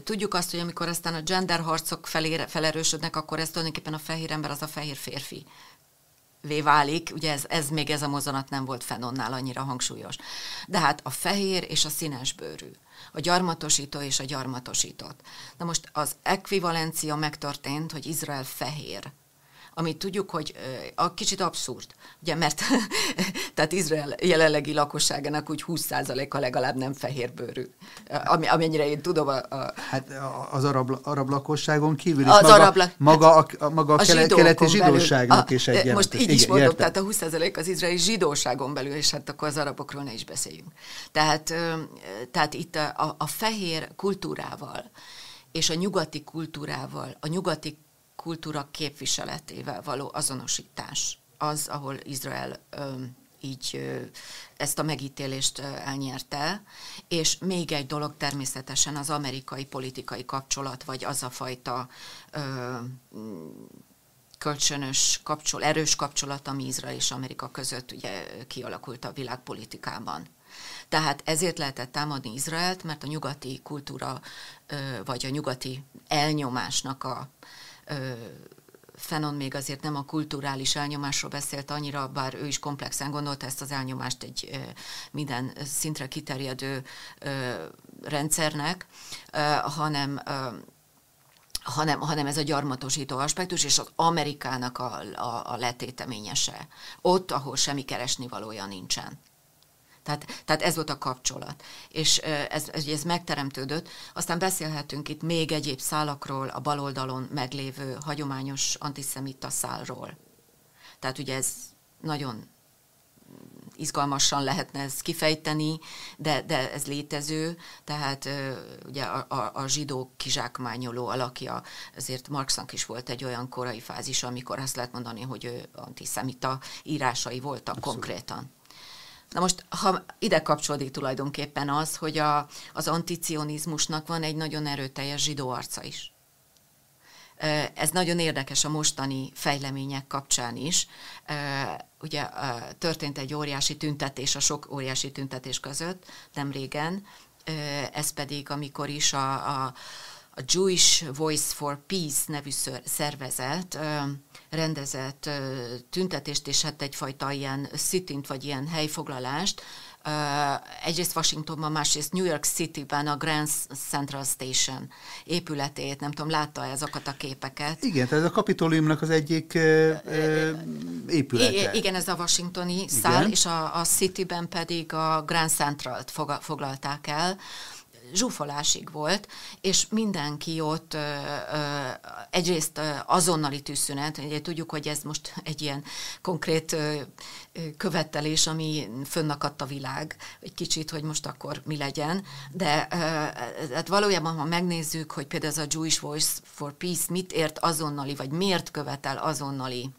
Tudjuk azt, hogy amikor aztán a gender harcok felé, felerősödnek, akkor ez tulajdonképpen a fehér ember az a fehér férfi válik, ugye ez, ez még ez a mozanat nem volt Fenonnál annyira hangsúlyos. De hát a fehér és a színes bőrű, a gyarmatosító és a gyarmatosított. Na most az ekvivalencia megtörtént, hogy Izrael fehér, amit tudjuk, hogy a kicsit abszurd, ugye, mert tehát Izrael jelenlegi lakosságának úgy 20%-a legalább nem fehérbőrű, ami, amennyire én tudom. A, a... Hát az arab, arab lakosságon kívül is az maga, arab, maga, a, a, maga a, a kelet, keleti zsidóságnak a, is egy Most így is mondom, tehát a 20% az izraeli zsidóságon belül, és hát akkor az arabokról ne is beszéljünk. Tehát, tehát itt a, a fehér kultúrával, és a nyugati kultúrával, a nyugati kultúra képviseletével való azonosítás az, ahol Izrael így ezt a megítélést elnyerte, és még egy dolog természetesen az amerikai politikai kapcsolat, vagy az a fajta kölcsönös kapcsol, erős kapcsolat, ami Izrael és Amerika között ugye kialakult a világpolitikában. Tehát ezért lehetett támadni Izraelt, mert a nyugati kultúra, vagy a nyugati elnyomásnak a Fenon még azért nem a kulturális elnyomásról beszélt annyira, bár ő is komplexen gondolta ezt az elnyomást egy minden szintre kiterjedő rendszernek, hanem hanem, hanem ez a gyarmatosító aspektus, és az Amerikának a, a, a letéteményese. Ott, ahol semmi keresni valója nincsen. Tehát, tehát ez volt a kapcsolat. És ez, ez, ez megteremtődött. Aztán beszélhetünk itt még egyéb szálakról, a baloldalon meglévő hagyományos antiszemita szálról. Tehát ugye ez nagyon izgalmasan lehetne ezt kifejteni, de, de ez létező, tehát ugye a, a, a zsidó kizsákmányoló alakja, ezért Marxnak is volt egy olyan korai fázis, amikor azt lehet mondani, hogy ő antiszemita írásai voltak Abszolút. konkrétan. Na most, ha ide kapcsolódik tulajdonképpen az, hogy a, az anticionizmusnak van egy nagyon erőteljes zsidó arca is. Ez nagyon érdekes a mostani fejlemények kapcsán is. Ugye történt egy óriási tüntetés a sok óriási tüntetés között, nem régen, ez pedig, amikor is a, a, a Jewish Voice for Peace nevű szervezet rendezett tüntetést, és hát egyfajta ilyen szitint, vagy ilyen helyfoglalást, egyrészt Washingtonban, másrészt New York City-ben a Grand Central Station épületét, nem tudom, látta ezeket a képeket? Igen, tehát ez a Kapitoliumnak az egyik épülete. I- igen, ez a washingtoni igen. szál, és a, a City-ben pedig a Grand Central-t foglalták el zsúfolásig volt, és mindenki ott egyrészt azonnali tűzszünet, ugye tudjuk, hogy ez most egy ilyen konkrét követelés, ami fönnakadt a világ, egy kicsit, hogy most akkor mi legyen, de hát valójában, ha megnézzük, hogy például ez a Jewish Voice for Peace mit ért azonnali, vagy miért követel azonnali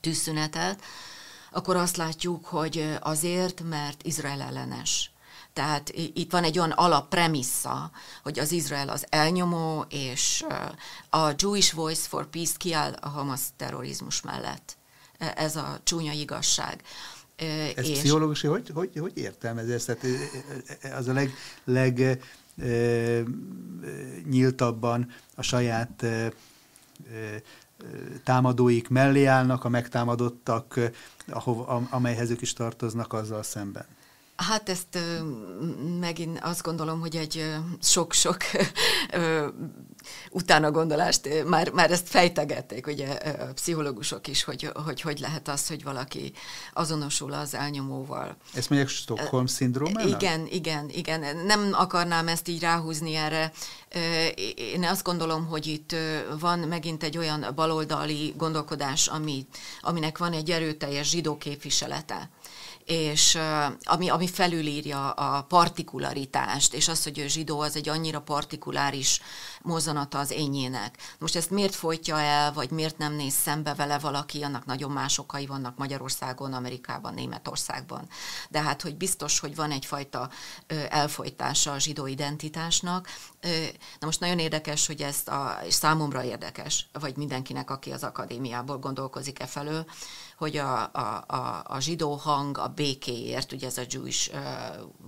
tűzszünetet, akkor azt látjuk, hogy azért, mert Izrael ellenes tehát itt van egy olyan alappremissza, hogy az Izrael az elnyomó, és a Jewish Voice for Peace kiáll a Hamas terrorizmus mellett. E, ez a csúnya igazság. Ez és... pszichológusi, hogy, hogy, hogy értelmez ezt? Tehát az a leg, leg e, nyíltabban a saját e, támadóik mellé állnak, a megtámadottak, ahov, amelyhez ők is tartoznak azzal szemben. Hát ezt megint azt gondolom, hogy egy sok-sok utána gondolást, már, már ezt fejtegették, ugye a pszichológusok is, hogy, hogy hogy lehet az, hogy valaki azonosul az elnyomóval. Ezt mondják Stockholm szindrómának? Igen, igen, igen. Nem akarnám ezt így ráhúzni erre. Én azt gondolom, hogy itt van megint egy olyan baloldali gondolkodás, ami, aminek van egy erőteljes zsidó képviselete és ami, ami felülírja a partikularitást, és az, hogy ő zsidó, az egy annyira partikuláris mozzanata az ényének. Most ezt miért folytja el, vagy miért nem néz szembe vele valaki, annak nagyon más okai vannak Magyarországon, Amerikában, Németországban. De hát, hogy biztos, hogy van egyfajta elfolytása a zsidó identitásnak. Na most nagyon érdekes, hogy ezt, a, és számomra érdekes, vagy mindenkinek, aki az akadémiából gondolkozik e felől, hogy a, a, a, a zsidó hang a békéért, ugye ez a Jewish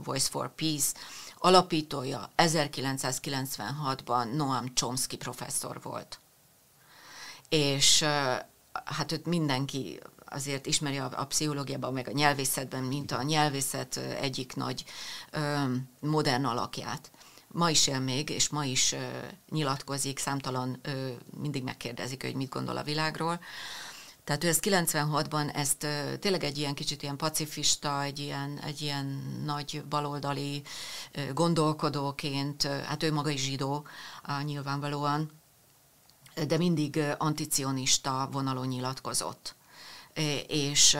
Voice for Peace, alapítója 1996-ban Noam Chomsky professzor volt. És hát őt mindenki azért ismeri a, a pszichológiában, meg a nyelvészetben, mint a nyelvészet egyik nagy ö, modern alakját. Ma is él még, és ma is ö, nyilatkozik, számtalan ö, mindig megkérdezik, hogy mit gondol a világról. Tehát ő ezt 96-ban ezt tényleg egy ilyen kicsit ilyen pacifista, egy ilyen, egy ilyen nagy baloldali gondolkodóként, hát ő maga is zsidó nyilvánvalóan, de mindig anticionista vonalon nyilatkozott. És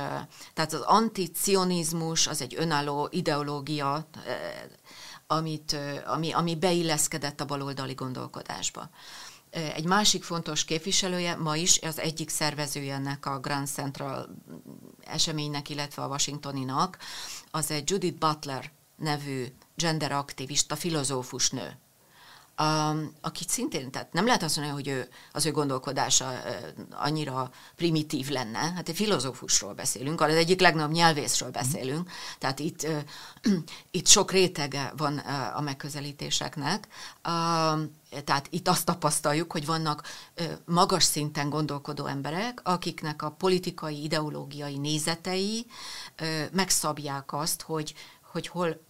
tehát az anticionizmus az egy önálló ideológia, amit, ami, ami beilleszkedett a baloldali gondolkodásba. Egy másik fontos képviselője ma is az egyik szervezője ennek a Grand Central eseménynek, illetve a Washingtoninak, az egy Judith Butler nevű genderaktivista filozófus nő um, akit szintén, tehát nem lehet azt mondani, hogy ő, az ő gondolkodása annyira primitív lenne, hát egy filozófusról beszélünk, az egyik legnagyobb nyelvészről beszélünk, tehát itt, itt sok rétege van a megközelítéseknek, tehát itt azt tapasztaljuk, hogy vannak magas szinten gondolkodó emberek, akiknek a politikai, ideológiai nézetei megszabják azt, hogy hogy hol,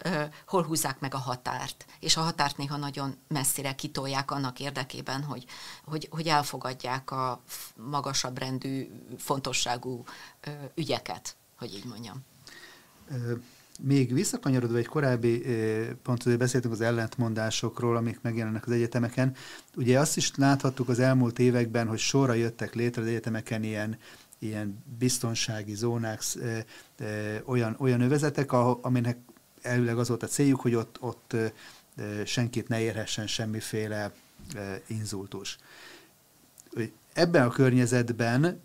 hol húzzák meg a határt, és a határt néha nagyon messzire kitolják annak érdekében, hogy, hogy, hogy elfogadják a magasabb rendű, fontosságú ügyeket, hogy így mondjam. Még visszakanyarodva egy korábbi pontot, beszéltünk az ellentmondásokról, amik megjelennek az egyetemeken. Ugye azt is láthattuk az elmúlt években, hogy sorra jöttek létre az egyetemeken ilyen, ilyen biztonsági zónák, olyan, olyan övezetek, aminek elvileg az volt a céljuk, hogy ott, ott senkit ne érhessen semmiféle inzultus. Ebben a környezetben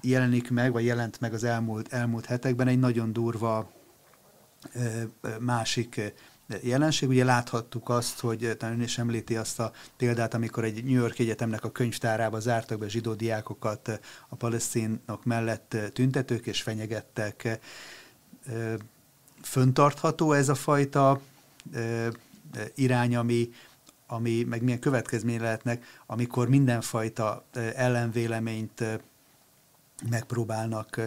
jelenik meg, vagy jelent meg az elmúlt, elmúlt hetekben egy nagyon durva másik jelenség. Ugye láthattuk azt, hogy talán ön is említi azt a példát, amikor egy New York Egyetemnek a könyvtárába zártak be zsidó diákokat a palesztinok mellett tüntetők, és fenyegettek föntartható ez a fajta ö, irány, ami, ami meg milyen következmény lehetnek, amikor mindenfajta ellenvéleményt megpróbálnak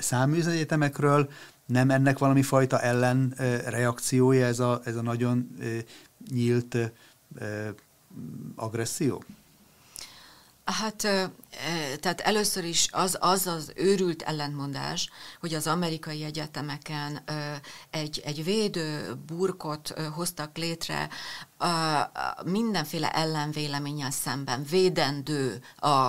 száműzni egyetemekről, nem ennek valami fajta ellenreakciója ez a, ez a nagyon nyílt agresszió? Hát, tehát először is az az, az őrült ellentmondás, hogy az amerikai egyetemeken egy, egy védő burkot hoztak létre mindenféle ellenvéleménnyel szemben, védendő a,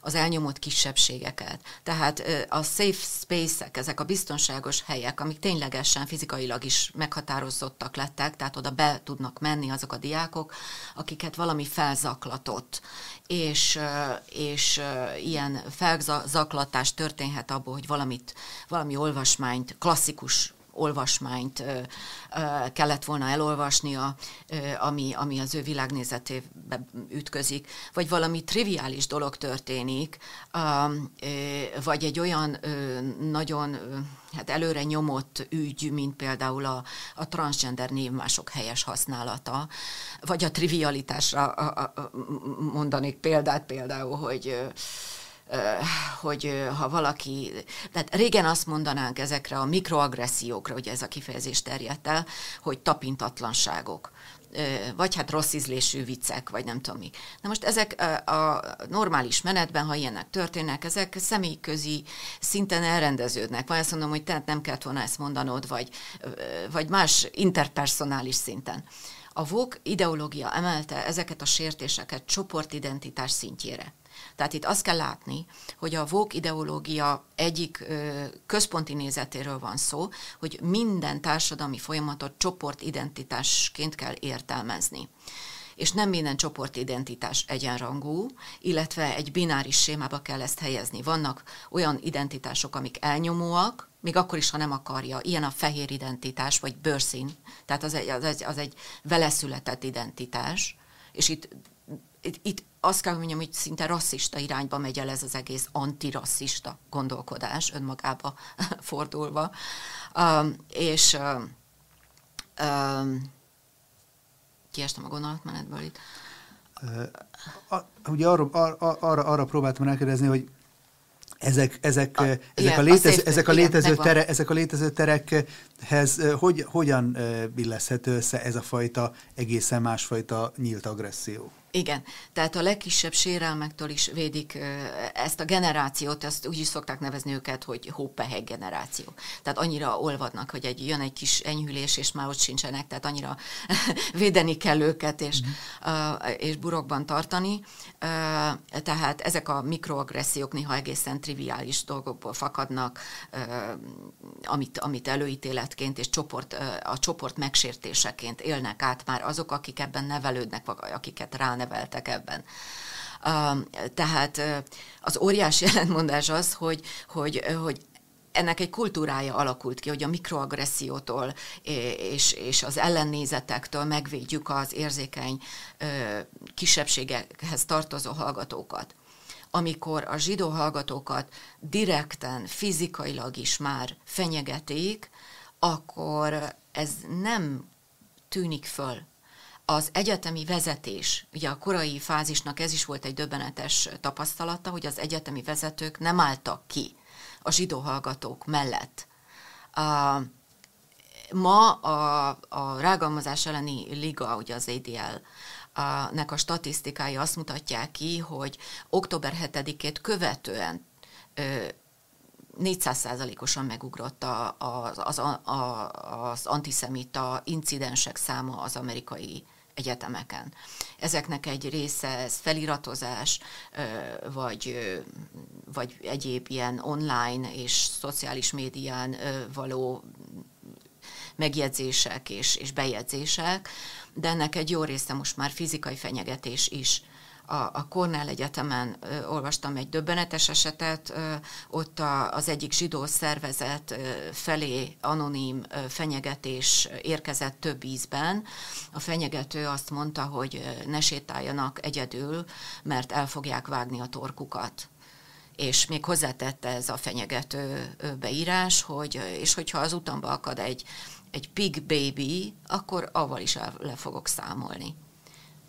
az elnyomott kisebbségeket. Tehát a safe space-ek, ezek a biztonságos helyek, amik ténylegesen fizikailag is meghatározottak lettek, tehát oda be tudnak menni azok a diákok, akiket valami felzaklatott, és, és ilyen felzaklatás történhet abból, hogy valamit, valami olvasmányt, klasszikus olvasmányt kellett volna elolvasnia, ami, ami az ő világnézetébe ütközik, vagy valami triviális dolog történik, vagy egy olyan nagyon hát előre nyomott ügy, mint például a, a transgender névmások helyes használata, vagy a trivialitásra mondanék példát például, hogy hogy ha valaki, tehát régen azt mondanánk ezekre a mikroagressziókra, ugye ez a kifejezés terjedt el, hogy tapintatlanságok vagy hát rossz ízlésű viccek, vagy nem tudom mi. Na most ezek a normális menetben, ha ilyenek történnek, ezek személyközi szinten elrendeződnek. Vagy azt mondom, hogy tehát nem kellett volna ezt mondanod, vagy, vagy más interpersonális szinten. A VOK ideológia emelte ezeket a sértéseket csoportidentitás szintjére. Tehát itt azt kell látni, hogy a VOK ideológia egyik ö, központi nézetéről van szó, hogy minden társadalmi folyamatot csoportidentitásként kell értelmezni és nem minden csoportidentitás egyenrangú, illetve egy bináris sémába kell ezt helyezni. Vannak olyan identitások, amik elnyomóak, még akkor is, ha nem akarja. Ilyen a fehér identitás, vagy bőrszín, tehát az egy, az egy, az egy veleszületett identitás, és itt, itt, itt azt kell mondjam, hogy szinte rasszista irányba megy el ez az egész antirasszista gondolkodás önmagába fordulva. Um, és um, um, kiestem a gondolatmenetből itt. Uh, ugye arra, arra, arra, arra próbáltam rákérdezni, hogy ezek, ezek, a, ezek, igen, a létező, a ezek, a létező igen, tere, ezek a létező terekhez hogy, hogyan illeszhető össze ez a fajta egészen másfajta nyílt agresszió? Igen, tehát a legkisebb sérelmektől is védik ezt a generációt, ezt úgy is szokták nevezni őket, hogy hópeheg generáció. Tehát annyira olvadnak, hogy egy, jön egy kis enyhülés, és már ott sincsenek, tehát annyira védeni kell őket, és, mm. és burokban tartani. Tehát ezek a mikroagressziók néha egészen triviális dolgokból fakadnak, amit, amit előítéletként és csoport, a csoport megsértéseként élnek át már azok, akik ebben nevelődnek, vagy akiket rá neveltek ebben. Tehát az óriási ellentmondás az, hogy, hogy, hogy ennek egy kultúrája alakult ki, hogy a mikroagressziótól és, és az ellennézetektől megvédjük az érzékeny kisebbségekhez tartozó hallgatókat. Amikor a zsidó hallgatókat direkten, fizikailag is már fenyegetik, akkor ez nem tűnik föl az egyetemi vezetés, ugye a korai fázisnak ez is volt egy döbbenetes tapasztalata, hogy az egyetemi vezetők nem álltak ki a zsidó hallgatók mellett. Uh, ma a, a rágalmazás elleni liga, ugye az ADL, a, nek a statisztikái azt mutatják ki, hogy október 7-ét követően 400%-osan megugrott a, az, az, a, az antiszemita incidensek száma az amerikai egyetemeken. Ezeknek egy része ez feliratozás, vagy, vagy egyéb ilyen online és szociális médián való megjegyzések és, és bejegyzések, de ennek egy jó része most már fizikai fenyegetés is a, a Cornell Egyetemen ö, olvastam egy döbbenetes esetet, ö, ott a, az egyik zsidó szervezet ö, felé anonim ö, fenyegetés érkezett több ízben. A fenyegető azt mondta, hogy ne sétáljanak egyedül, mert el fogják vágni a torkukat és még hozzátette ez a fenyegető beírás, hogy, és hogyha az utamba akad egy, egy pig baby, akkor avval is le fogok számolni.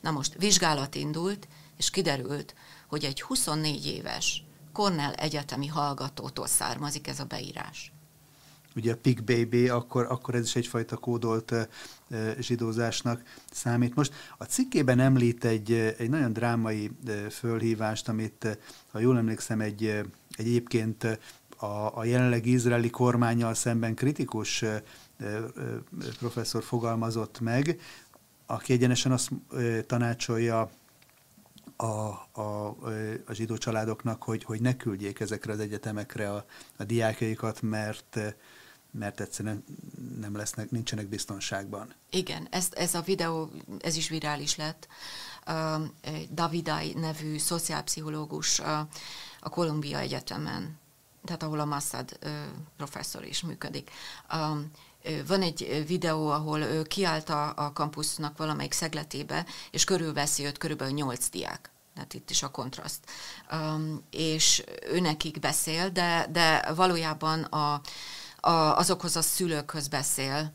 Na most vizsgálat indult, és kiderült, hogy egy 24 éves Cornell egyetemi hallgatótól származik ez a beírás. Ugye a Pig Baby, akkor, akkor ez is egyfajta kódolt zsidózásnak számít. Most a cikkében említ egy, egy nagyon drámai fölhívást, amit, ha jól emlékszem, egy, egy egyébként a, a jelenleg izraeli kormányjal szemben kritikus professzor fogalmazott meg, aki egyenesen azt tanácsolja a, a, a zsidó családoknak, hogy, hogy ne küldjék ezekre az egyetemekre a, a diákjaikat, mert mert egyszerűen nem lesznek, nincsenek biztonságban. Igen, ez, ez a videó, ez is virális lett. Davidai nevű szociálpszichológus a Kolumbia Egyetemen, tehát ahol a Massad professzor is működik. Van egy videó, ők ő kiállt a, a kampusznak valamelyik szegletébe, és körülveszi őt körülbelül nyolc diák. Tehát itt is a kontraszt. Um, és ő nekik beszél, de, de valójában a, a, azokhoz a szülőkhöz beszél,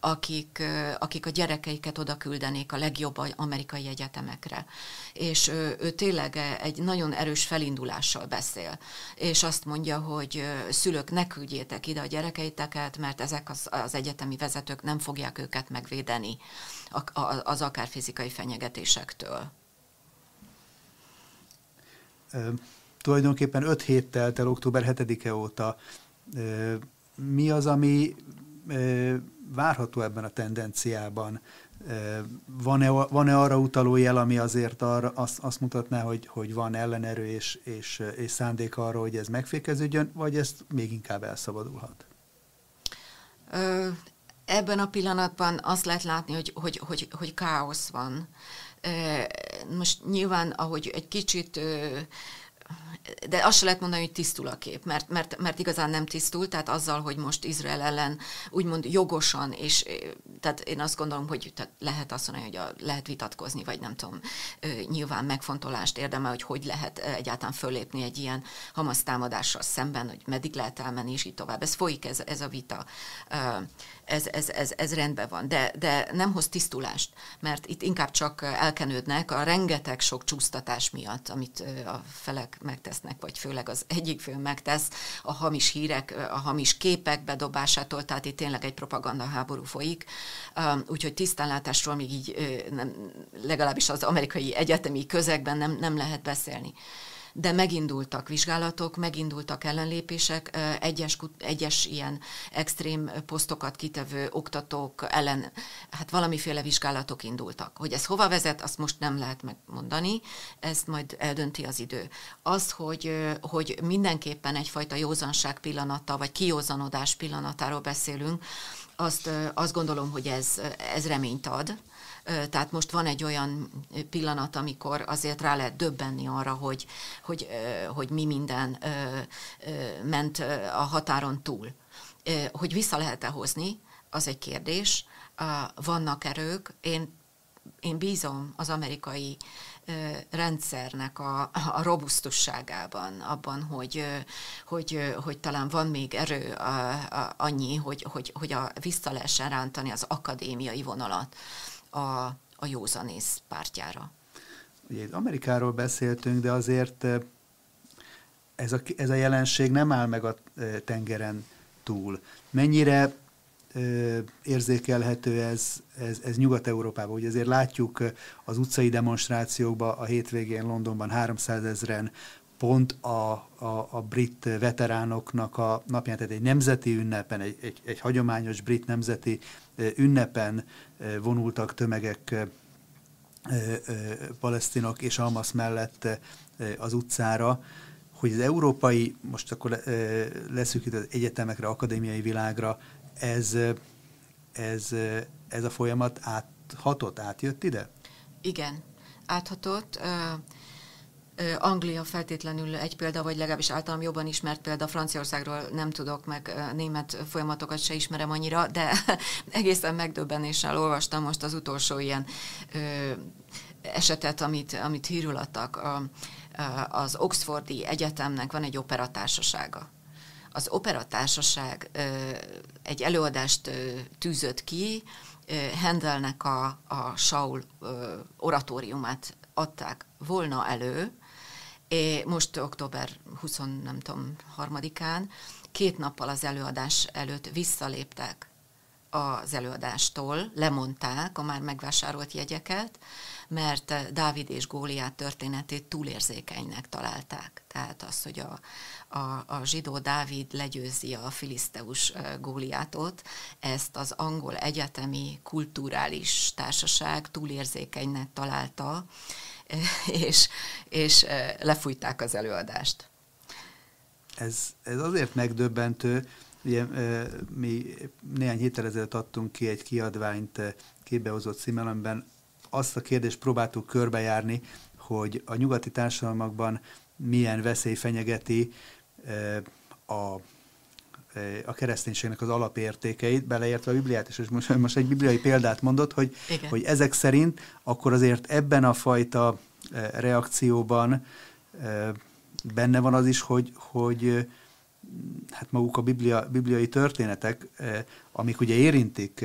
akik, akik a gyerekeiket oda küldenék a legjobb amerikai egyetemekre. És ő tényleg egy nagyon erős felindulással beszél, és azt mondja, hogy szülők, ne küldjétek ide a gyerekeiteket, mert ezek az, az egyetemi vezetők nem fogják őket megvédeni az akár fizikai fenyegetésektől. Tulajdonképpen öt hét telt el október 7-e óta. Mi az, ami várható ebben a tendenciában? Van-e, van-e arra utaló jel, ami azért arra azt, azt mutatná, hogy, hogy van ellenerő és, és, és szándék arra, hogy ez megfékeződjön, vagy ez még inkább elszabadulhat? Ebben a pillanatban azt lehet látni, hogy, hogy, hogy, hogy káosz van. Most nyilván, ahogy egy kicsit de azt se lehet mondani, hogy tisztul a kép, mert, mert, mert igazán nem tisztul, tehát azzal, hogy most Izrael ellen úgymond jogosan, és tehát én azt gondolom, hogy tehát lehet azt mondani, hogy a, lehet vitatkozni, vagy nem tudom, nyilván megfontolást érdemel, hogy hogy lehet egyáltalán fölépni egy ilyen Hamas támadással szemben, hogy meddig lehet elmenni, és így tovább. Ez folyik, ez, ez a vita ez, ez, ez, ez rendben van, de, de nem hoz tisztulást, mert itt inkább csak elkenődnek a rengeteg sok csúsztatás miatt, amit a felek megtesznek, vagy főleg az egyik fő megtesz, a hamis hírek, a hamis képek bedobásától, tehát itt tényleg egy propaganda háború folyik, úgyhogy tisztánlátásról még így nem, legalábbis az amerikai egyetemi közegben nem, nem lehet beszélni de megindultak vizsgálatok, megindultak ellenlépések, egyes, egyes ilyen extrém posztokat kitevő oktatók ellen, hát valamiféle vizsgálatok indultak. Hogy ez hova vezet, azt most nem lehet megmondani, ezt majd eldönti az idő. Az, hogy, hogy mindenképpen egyfajta józanság pillanata, vagy kiózanodás pillanatáról beszélünk, azt, azt gondolom, hogy ez, ez reményt ad, tehát most van egy olyan pillanat, amikor azért rá lehet döbbenni arra, hogy, hogy, hogy mi minden ment a határon túl. Hogy vissza lehet-e hozni, az egy kérdés. Vannak erők, én, én bízom az amerikai rendszernek a, a robusztusságában, abban, hogy, hogy, hogy talán van még erő annyi, hogy, hogy, hogy a, vissza lehessen rántani az akadémiai vonalat a, a józanész pártjára. Ugye itt Amerikáról beszéltünk, de azért eh, ez a, ez a jelenség nem áll meg a eh, tengeren túl. Mennyire eh, érzékelhető ez, ez, ez Nyugat-Európában? Ugye azért látjuk az utcai demonstrációkban a hétvégén Londonban 300 ezeren pont a, a, a brit veteránoknak a napján, tehát egy nemzeti ünnepen, egy, egy, egy hagyományos brit nemzeti ünnepen vonultak tömegek palesztinok és Almasz mellett az utcára, hogy az európai, most akkor leszűkít az egyetemekre, akadémiai világra, ez, ez, ez a folyamat áthatott, átjött ide? Igen, áthatott. Anglia feltétlenül egy példa, vagy legalábbis általam jobban ismert példa, Franciaországról nem tudok, meg német folyamatokat se ismerem annyira, de egészen megdöbbenéssel olvastam most az utolsó ilyen ö, esetet, amit, amit hírül adtak. A, az Oxfordi Egyetemnek van egy operatársasága. Az operatársaság ö, egy előadást ö, tűzött ki, Handelnek a, a Saul oratóriumát adták volna elő, É, most október 20, nem tudom, harmadikán, két nappal az előadás előtt visszaléptek az előadástól, lemondták a már megvásárolt jegyeket, mert Dávid és Góliát történetét túlérzékenynek találták. Tehát az, hogy a, a, a zsidó Dávid legyőzi a filiszteus Góliátot, ezt az angol egyetemi kulturális társaság túlérzékenynek találta, és, és lefújták az előadást. Ez, ez azért megdöbbentő, ugye mi néhány héttel ezelőtt adtunk ki egy kiadványt képbehozott címelemben, azt a kérdést próbáltuk körbejárni, hogy a nyugati társadalmakban milyen veszély fenyegeti a a kereszténységnek az alapértékeit, beleértve a Bibliát is, és most, most egy bibliai példát mondott, hogy, hogy ezek szerint akkor azért ebben a fajta reakcióban benne van az is, hogy, hogy hát maguk a biblia, bibliai történetek, amik ugye érintik,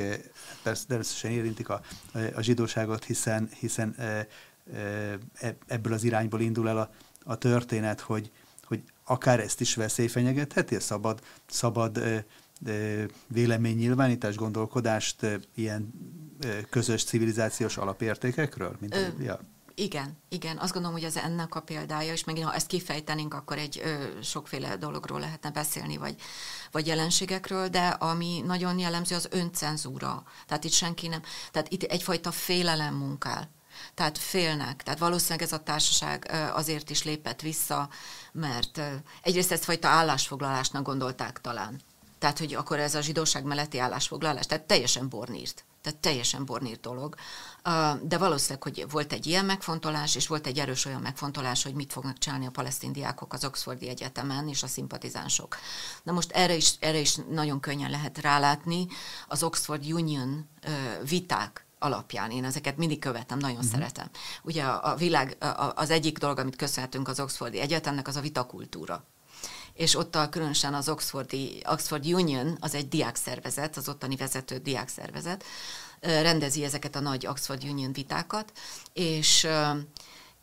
persze természetesen érintik a, a zsidóságot, hiszen, hiszen ebből az irányból indul el a, a történet, hogy akár ezt is veszély fenyegetheti, szabad, szabad véleménynyilvánítás, gondolkodást ilyen közös civilizációs alapértékekről? Mint Ö, ja. Igen, igen. Azt gondolom, hogy ez ennek a példája, és megint ha ezt kifejtenénk, akkor egy ö, sokféle dologról lehetne beszélni, vagy, vagy jelenségekről, de ami nagyon jellemző, az öncenzúra. Tehát itt senki nem, tehát itt egyfajta félelem munkál. Tehát félnek. Tehát valószínűleg ez a társaság azért is lépett vissza, mert egyrészt ezt fajta állásfoglalásnak gondolták talán. Tehát, hogy akkor ez a zsidóság melletti állásfoglalás, tehát teljesen bornírt. Tehát teljesen bornírt dolog. De valószínűleg, hogy volt egy ilyen megfontolás, és volt egy erős olyan megfontolás, hogy mit fognak csinálni a palesztin diákok az Oxfordi Egyetemen, és a szimpatizánsok. Na most erre is, erre is nagyon könnyen lehet rálátni. Az Oxford Union viták alapján. Én ezeket mindig követem, nagyon uh-huh. szeretem. Ugye a, a világ, a, az egyik dolog, amit köszönhetünk az Oxfordi Egyetemnek, az a vitakultúra és ott a, különösen az Oxfordi, Oxford Union, az egy diákszervezet, az ottani vezető diákszervezet, rendezi ezeket a nagy Oxford Union vitákat, és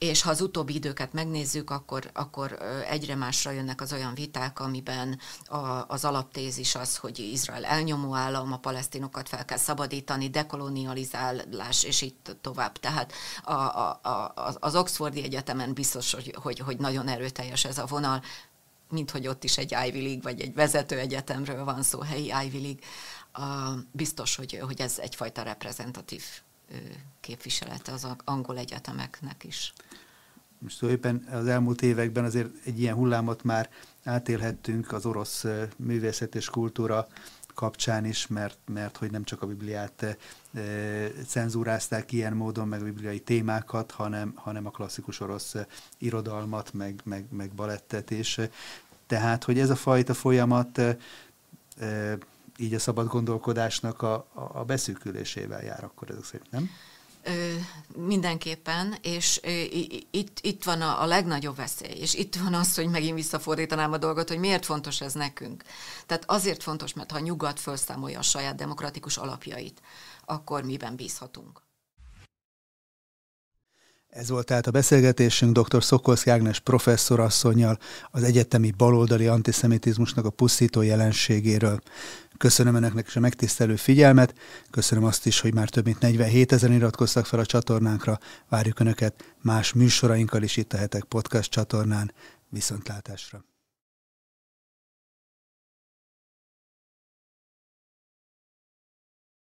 és ha az utóbbi időket megnézzük, akkor, akkor egyre másra jönnek az olyan viták, amiben a, az alaptézis az, hogy Izrael elnyomó állam, a palesztinokat fel kell szabadítani, dekolonializálás, és itt tovább. Tehát a, a, a, az Oxfordi Egyetemen biztos, hogy, hogy, hogy nagyon erőteljes ez a vonal, mint hogy ott is egy Ivy League, vagy egy vezető egyetemről van szó, helyi Ivy League. A, biztos, hogy, hogy ez egyfajta reprezentatív képviselete az angol egyetemeknek is. Most tulajdonképpen az elmúlt években azért egy ilyen hullámot már átélhettünk az orosz művészet és kultúra kapcsán is, mert, mert hogy nem csak a Bibliát e, cenzúrázták ilyen módon, meg a bibliai témákat, hanem, hanem a klasszikus orosz irodalmat, meg, meg, meg balettet, és tehát, hogy ez a fajta folyamat e, így a szabad gondolkodásnak a, a beszűkülésével jár akkor ezek szerint, nem? Ö, mindenképpen, és ö, itt, itt van a, a legnagyobb veszély, és itt van az, hogy megint visszafordítanám a dolgot, hogy miért fontos ez nekünk. Tehát azért fontos, mert ha a nyugat felszámolja a saját demokratikus alapjait, akkor miben bízhatunk. Ez volt tehát a beszélgetésünk dr. Szokolszki Ágnes professzorasszonyjal az egyetemi baloldali antiszemitizmusnak a pusztító jelenségéről. Köszönöm önöknek is a megtisztelő figyelmet, köszönöm azt is, hogy már több mint 47 ezer iratkoztak fel a csatornánkra, várjuk önöket más műsorainkkal is itt a Hetek Podcast csatornán. Viszontlátásra!